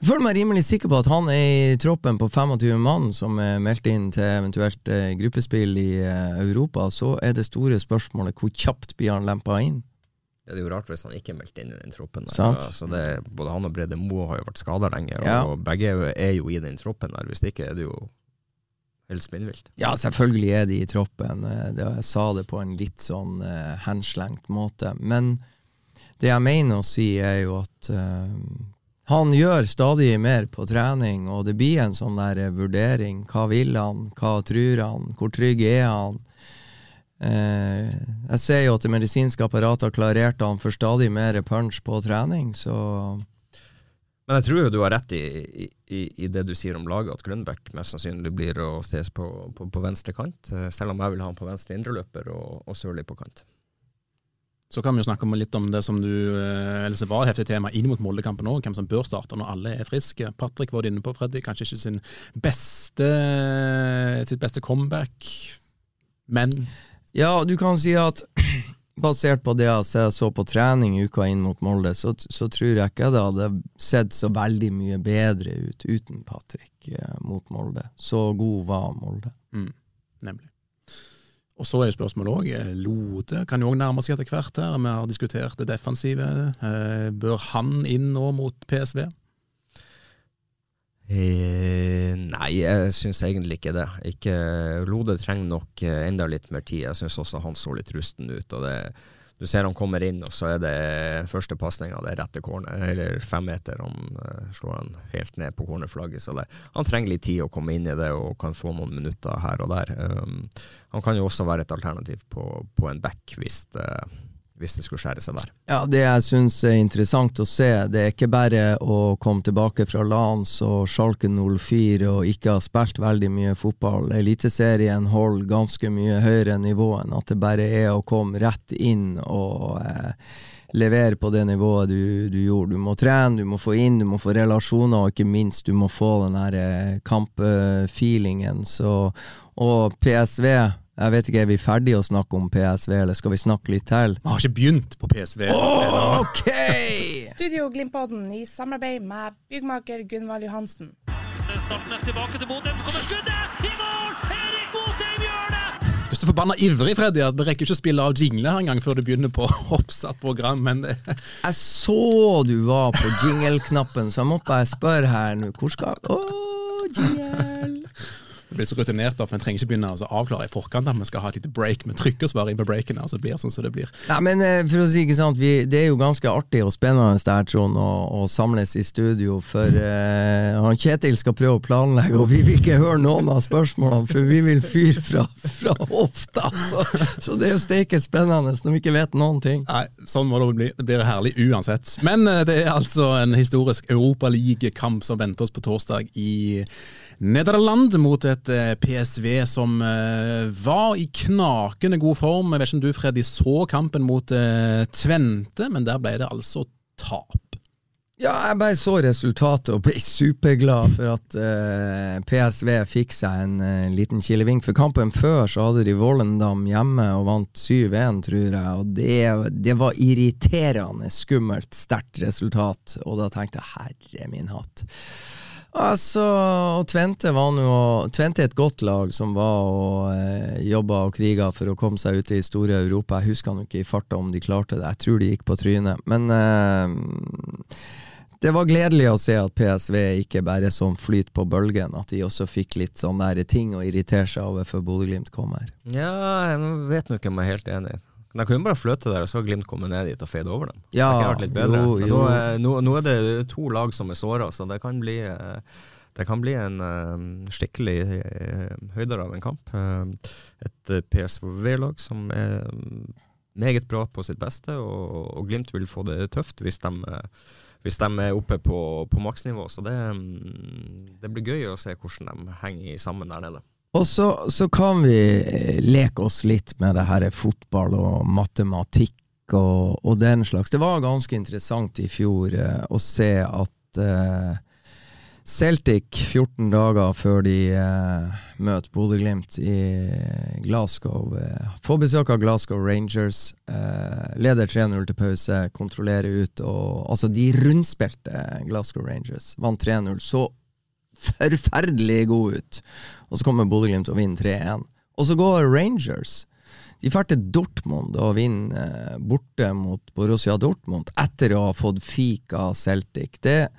Jeg føler meg rimelig sikker på at han er i troppen på 25 mann som er meldt inn til eventuelt eh, gruppespill i eh, Europa. Så er det store spørsmålet hvor kjapt blir han lempa inn? Det er jo rart hvis han ikke er meldt inn i den troppen. Der. Altså det, både han og Brede Moe har jo vært skada lenge, ja. og begge er jo i den troppen der. Hvis det ikke er det jo helt spinnvilt. Ja, selvfølgelig er de i troppen. Eh, jeg sa det på en litt sånn uh, henslengt måte. Men det jeg mener å si, er jo at uh, han gjør stadig mer på trening, og det blir en sånn der vurdering. Hva vil han? Hva tror han? Hvor trygg er han? Eh, jeg ser jo at det medisinske apparatet har klarert han for stadig mer punch på trening, så men jeg tror jo du har rett i, i, i det du sier om laget, at Grønbæk mest sannsynlig blir å ses på, på, på, venstre kant. Eh, selv om jeg vil ha han på venstre indreløper og, og Sørli på kant. Så kan vi jo snakke litt om det som du eh, eller så var heftig tema inn mot Moldekampen òg, hvem som bør starte når alle er friske. Patrick var inne på, Freddy, kanskje ikke sin beste, sitt beste comeback, men Ja, du kan si at basert på det jeg så på trening uka inn mot Molde, så, så, tror jeg ikke det hadde sett så veldig mye bedre ut uten Patrick eh, mot Molde. Så god var Molde. Mm, nemlig. Og så er jo spørsmålet òg, eh, Lode kan jo òg nærme seg etter hvert her. Vi har diskutert det defensive. Eh, bør han inn nå mot PSV? Eh, nei, jeg syns egentlig ikke det. Ikke, Lode trenger nok eh, enda litt mer tid. Jeg syns også han så litt rusten ut. og det, Du ser han kommer inn, og så er det første pasninga det rette corner, eller femmeter. Han uh, slår han helt ned på cornerflagget. Så det, han trenger litt tid å komme inn i det og kan få noen minutter her og der. Um, han kan jo også være et alternativ på, på en back hvis det, hvis det skulle skjære seg der. Ja, Det jeg syns er interessant å se, det er ikke bare å komme tilbake fra Lans og Schalken 04 og ikke ha spilt veldig mye fotball. Eliteserien holder ganske mye høyere nivå enn at det bare er å komme rett inn og eh, levere på det nivået du, du, gjorde. Du må trene, du må få inn, du må få relasjoner, og ikke minst du må få den her eh, kampfeelingen. og PSV jeg vet ikke, Er vi ferdige å snakke om PSV, eller skal vi snakke litt til? Vi har ikke begynt på PSV. Oh, ok! Studio Glimpodden i samarbeid med byggmaker Gunvald Johansen. Saltnes tilbake til Botheim, så kommer skuddet! I mål! Erik Botheim gjør det! Du er så forbanna ivrig, Freddy, at vi rekker ikke å spille av jingle her engang før du begynner på oppsatt program, men Jeg så du var på jingle-knappen, så jeg må bare spørre her nå. Hvor skal oh, blir så rutinert at vi trenger ikke begynne å avklare i forkant at vi skal ha et lite break. Vi trykker oss bare inn på breaken, så det blir sånn som det blir. Nei, men eh, for å si ikke sant, vi, Det er jo ganske artig og spennende der, Trond, å, å samles i studio. For uh, han Kjetil skal prøve å planlegge, og vi vil ikke høre noen av spørsmålene, for vi vil fyre fra, fra hofta. Så, så, det er jo steike spennende når vi ikke vet noen ting. Nei, Sånn må det bli. Det blir herlig uansett. Men uh, det er altså en historisk Europaligakamp som venter oss på torsdag i Nederland mot et eh, PSV som eh, var i knakende god form. Jeg vet ikke om du Freddy så kampen mot eh, Tvente, men der ble det altså tap. Ja, jeg bare så resultatet og ble superglad for at uh, PSV fikk seg en uh, liten kilevink. For kampen før så hadde de Vollendam hjemme og vant 7-1, tror jeg. Og det, det, var irriterende skummelt sterkt resultat. Og da tenkte jeg herre min hatt. Altså, og Tvente var noe, Tvente er et godt lag som var og eh, jobba og kriga for å komme seg ut i store Europa. Jeg husker nå ikke i farta om de klarte det, jeg tror de gikk på trynet. Men eh, det var gledelig å se at PSV ikke bare sånn flyt på bølgen, at de også fikk litt sånn nære ting å irritere seg over før Bodø-Glimt kom. Ja, jeg vet ikke om jeg er helt enig. De kunne bare fløte der, og så har Glimt kommet ned dit og feid over dem. Ja, det vært litt bedre. jo, jo. Nå, er- nå, nå er det to lag som er såra, så det kan bli eh, det kan bli en eh, skikkelig uh, høyder av en kamp. Eh, et eh, PSV-lag som er mm, meget bra på sitt beste, og, og Glimt vil få det tøft hvis de, eh, hvis de er oppe på, på maksnivå. Så det, mm, det blir gøy å se hvordan de henger sammen der nede. Og så, så kan vi eh, leke oss litt med det her fotball og matematikk og, og den slags. Det var ganske interessant i fjor eh, å se at eh, Celtic, 14 dager før de eh, møter Bodø-Glimt i Glasgow, eh, får besøk av Glasgow Rangers. Eh, leder 3-0 til pause, kontrollerer ut og Altså, de rundspilte Glasgow Rangers. Vant 3-0. Så forferdelig god ut. Og så kommer Bodø-Glimt og vinner 3-1. Og så går Rangers. De drar til Dortmund og vinner eh, borte mot Borussia Dortmund etter å ha fått fik av Celtic. Det,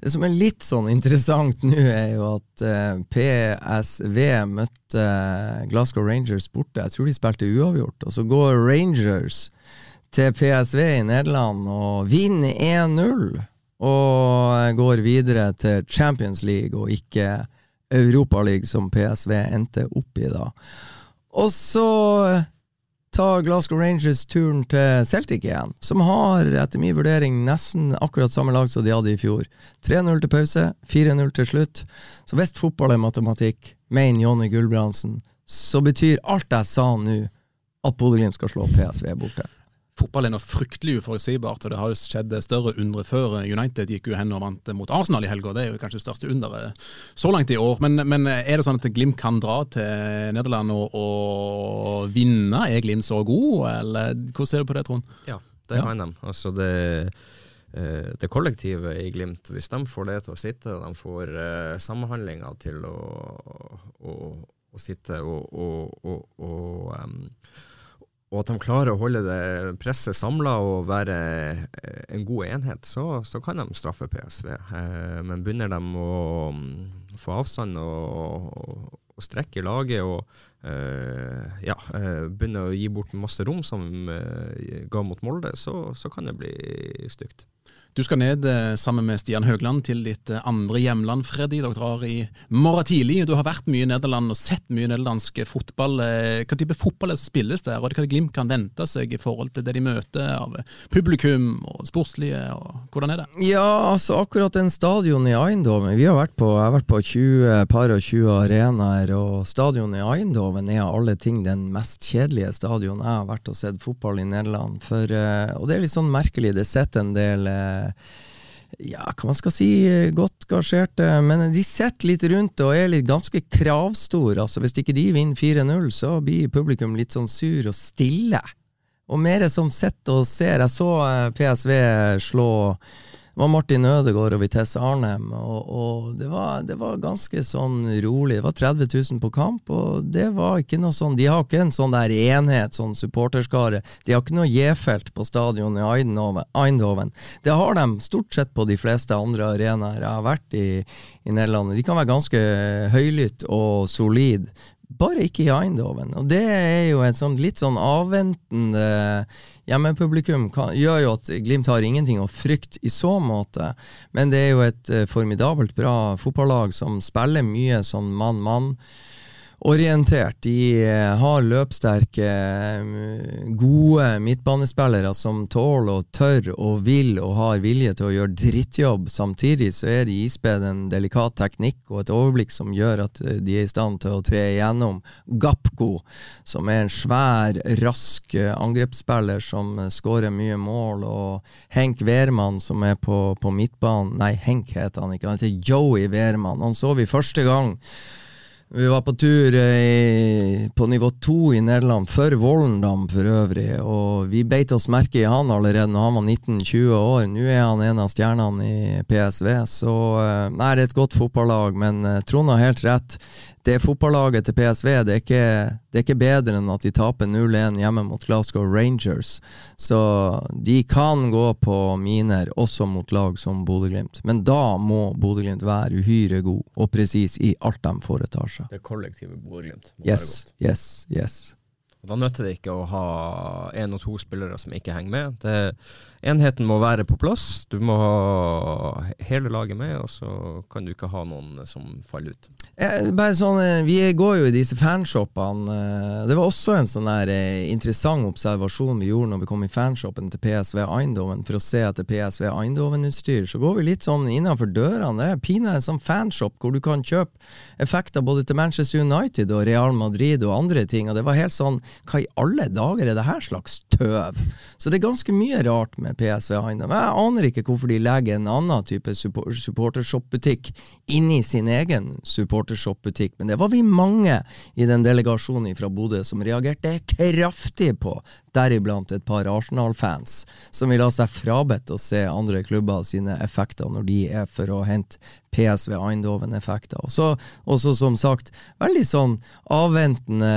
det som er litt sånn interessant nå, er jo at eh, PSV møtte eh, Glasgow Rangers borte. Jeg tror de spilte uavgjort. Og så går Rangers til PSV i Nederland og vinner 1-0 og går videre til Champions League og ikke Europaligaen som PSV endte opp i da. Og så tar Glasgow Rangers turen til Celtic igjen, som har etter min vurdering nesten akkurat samme lag som de hadde i fjor. 3-0 til pause, 4-0 til slutt. Så hvis fotball er matematikk, mener Jonny Gulbrandsen, så betyr alt jeg sa nå, at Bodø-Glimt skal slå PSV borte. Fotball er noe fryktelig uforutsigbart, og det har jo skjedd større undre før. United gikk jo hen og vant mot Arsenal i helga, det er jo kanskje det største underet så langt i år. Men, men er det sånn at Glimt kan dra til Nederland og, og vinne? Er Glimt så god, eller hvordan ser du på det, Trond? Ja, det kan de. Altså det, eh, det kollektivet i Glimt, hvis de får det til å sitte, de får uh, samhandlinga til å, å, å sitte og, og, og, og um, og at de klarer å holde det presset samla og være eh, en god enhet, så, så kan de straffe PSV. Eh, men begynner de å mm, få avstand og, og, og strekke laget og ja, eh, begynner å gi bort masse rom som eh, ga mot Molde, så, så kan det bli stygt. Du skal ned eh, sammen med Stian Høgland til ditt eh, andre hjemland, Freddy. Dere drar i morgen tidlig. Du har vært mye i Nederland og sett mye nederlandsk fotball. Eh, Hva type fotball er det som spilles der, og hva Glimt kan vente seg i forhold til det de møter av publikum og sportslige, og hvordan er det? Ja, altså akkurat den stadion i Eindhoven Vi har vært på, jeg har vært på 20 par og 20 arenaer, og stadion i Eindhoven er av alle ting den mest kjedelige stadion jeg har vært og sett fotball i Nederland. For, eh, og det er litt sånn merkelig, det sitter en del eh, ja, hva man skal si, eh, godt gasjerte, men de sitter litt rundt og er litt ganske kravstore. Altså, hvis ikke de vinner 4-0, så blir publikum litt sånn sur og stille. Og mer som sitter og ser. Jeg så PSV slå det var Martin Ødegaard og Vitesse Arnhem, og, og det, var, det var ganske sånn rolig. Det var 30 000 på kamp, og det var ikke noe sånn De har ikke en sånn der enhet, sånn supporterskare. De har ikke noe J-felt på stadion i Eindhoven. Det har de stort sett på de fleste andre arenaer jeg har vært i, i Nederland. De kan være ganske høylytt og solid, bare ikke i Eindhoven. Og det er jo en sånn litt sånn avventende hjemmepublikum. Kan, gjør jo at Glimt har ingenting å frykte i så måte, men det er jo et eh, formidabelt bra fotballag som spiller mye sånn mann-mann. Orientert. De eh, har løpssterke, eh, gode midtbanespillere som tåler og tør og vil og har vilje til å gjøre drittjobb. Samtidig så er de ispedd en delikat teknikk og et overblikk som gjør at eh, de er i stand til å tre igjennom. Gapko, som er en svær, rask angrepsspiller som skårer mye mål, og Henk Wehrmann, som er på, på midtbanen Nei, Henk heter han ikke, han heter Joey Wehrmann. Han så vi første gang Vi var på tur i, på nivå to i Nederland, for Vollendam for øvrig. Og vi beit oss merke i han allerede når han var 19-20 år. Nå er han en av stjernene i PSV. Så eh, nei, det er et godt fotballag, men eh, Trond har helt rett det fotballaget til PSV det er, ikke, det er ikke bedre enn at de taper 0-1 hjemme mot Glasgow Rangers. Så de kan gå på miner også mot lag som Bodø-Glimt. Men da må Bodø-Glimt være uhyre god og presis i alt de foretar seg. Det kollektive Bodø-Glimt må yes, være godt. Yes, yes. Da nytter det ikke å ha én og to spillere som ikke henger med. Det, enheten må være på plass. Du må ha hele laget med, og så kan du ikke ha noen som faller ut. Eh, bare sånn, eh, Vi går jo i disse fanshoppene. eh, Det var også en sånn der eh, interessant observasjon vi gjorde når vi kom i fanshoppen til PSV Eindhoven for å se etter PSV Eindhoven-utstyr. Så går vi litt sånn innenfor dørene. Det er pinadø en sånn fanshop hvor du kan kjøpe effekter både til Manchester United og Real Madrid og andre ting. Og det var helt sånn Hva i alle dager er det her slags tøv? Så det er ganske mye rart med PSV Eindhoven. Jeg aner ikke hvorfor de legger en annen type support supportershop-butikk inni sin egen supportershop-butikk, men det var vi mange i den delegasjonen fra Bodø som reagerte kraftig på, deriblant et par Arsenal-fans, som vil ha seg frabedt å se andre klubber sine effekter når de er for å hente PSV Eindhoven-effekter. Og så også som sagt, veldig sånn avventende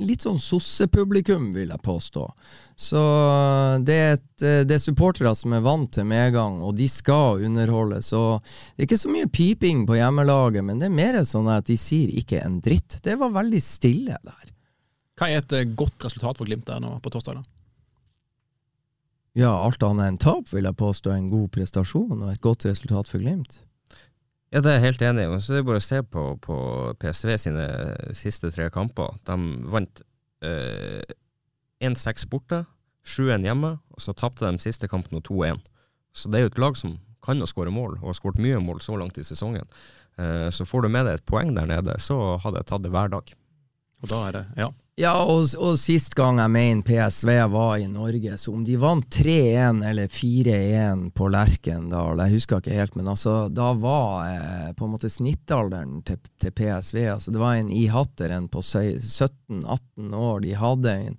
Litt sånn sossepublikum, vil jeg påstå. Så det er, et, det er supportere som er vant til medgang, og de skal underholde. Så det er ikke så mye piping på hjemmelaget, men det er mer sånn at de sier ikke en dritt. Det var veldig stille der. Hva er et eh, godt resultat for Glimt der nå på torsdag? da? Ja, alt annet enn tap vil jeg påstå en god prestasjon og et godt resultat for Glimt. Ja, det er jeg helt enig i. Så det er bare å se på, på PSV sine siste tre kamper. De vant øh, 1-6 borte, 7-1 hjemme, og så tapte de siste kampen 2-1. Så det er jo et lag som kan å skåre mål, og har skåret mye mål så langt i sesongen. Eh, så får du med deg et poeng der nede, så hadde jeg tatt det hver dag. Og da er det, ja. Ja, og, og sist gang jeg mener PSV var i Norge, så om de vant 3-1 eller 4-1 på Lerkendal, jeg husker ikke helt, men altså, da var eh, på en måte snittalderen til, til PSV altså Det var en ihatteren på 17-18 år. De hadde en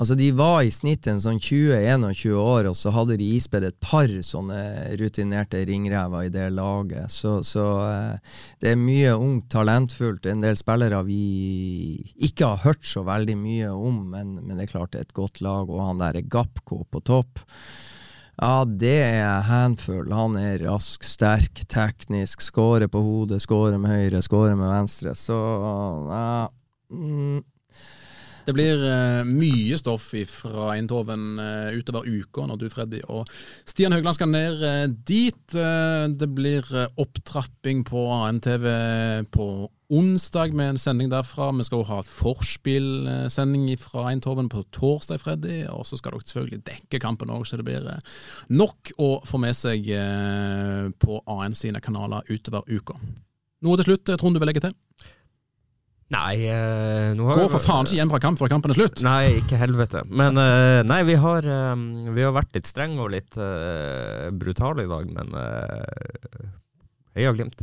Altså, de var i snitt en sånn 20-21 år, og så hadde de ispedd et par sånne rutinerte ringrever i det laget. Så, så eh, det er mye ungt, talentfullt, en del spillere vi ikke har hørt så veldig mye om, men, men det er klart det er et godt lag, og han der er Gapko på topp. Ja, det er handfull. Han er rask, sterk, teknisk. Skårer på hodet, skårer med høyre, skårer med venstre. Så ja mm, Det blir uh, mye stoff fra Eindhoven uh, utover uka når du, Freddy, og Stian Høgland skal ned uh, dit. Det blir opptrapping på ANTV på onsdag med en sending derfra. Vi skal også ha forspillsending fra Eindhoven på torsdag, Freddy. Og så skal dere selvfølgelig dekke kampen òg, så det blir nok å få med seg på AN sine kanaler utover uka. Noe til slutt, Trond, du vil legge til? Nei, uh, nå har Gå for faen ikke hjem fra kamp før kampen er slutt! Nei, ikke helvete. Men uh, nei, vi har, um, vi har vært litt strenge og litt uh, brutale i dag, men uh, heia Glimt.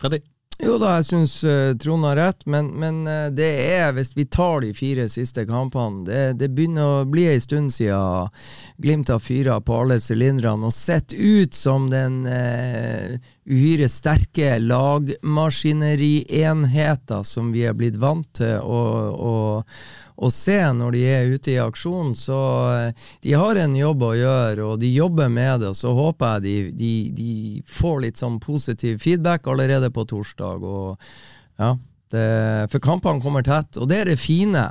Freddy? Jo da, jeg syns uh, Trond har rett, men, men uh, det er, hvis vi tar de fire siste kampene Det, det begynner å bli en stund siden Glimt har fyra på alle sylindrene og sett ut som den uh, uhyre sterke lagmaskinerienheten som vi er blitt vant til å, å, å se når de er ute i aksjon. Så de har en jobb å gjøre, og de jobber med det. og Så håper jeg de, de, de får litt sånn positiv feedback allerede på torsdag. Og, ja, det, for kampene kommer tett, og det er det fine.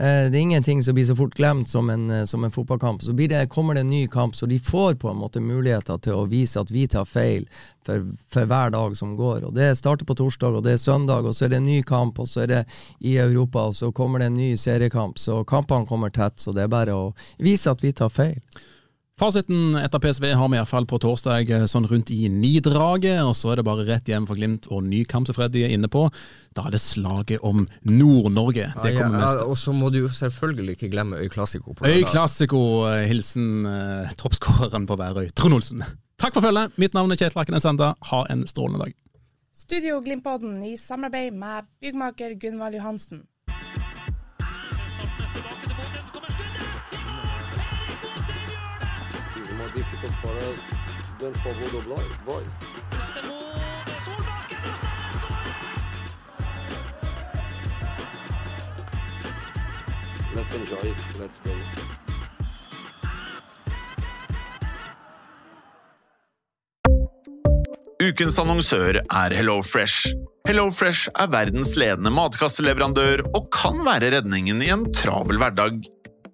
Eh, det er ingenting som blir så fort glemt som en, eh, som en fotballkamp. Så det, kommer det en ny kamp, så de får på en måte muligheter til å vise at vi tar feil for, for, hver dag som går. Og Det starter på torsdag, og det er søndag, og så er det en ny kamp, og så er det i Europa, og så kommer det en ny seriekamp. Så kampene kommer tett, så det er bare å vise at vi tar feil. Fasiten etter PSV har vi iallfall på torsdag sånn rundt i nidraget, og så er det bare rett hjem for Glimt og ny kamp som Freddy er inne på. Da er det slaget om Nord-Norge. Det kommer ja, neste. ja, og så må du selvfølgelig ikke glemme Øy Klassiko. på Øy lørdag. Klassiko, hilsen eh, toppskåreren på Værøy, Trond Olsen. Takk for følget. Mitt navn er Kjetil Akkenes Sanda. Ha en strålende dag. Studio Glimt-podden i samarbeid med byggmaker Gunvald Johansen. It's more difficult for us than for Bodo Bli- boys. Let's enjoy it. Let's play. Ukens annonsør er HelloFresh. HelloFresh er verdens ledende matkasseleverandør og kan være redningen i en travel hverdag.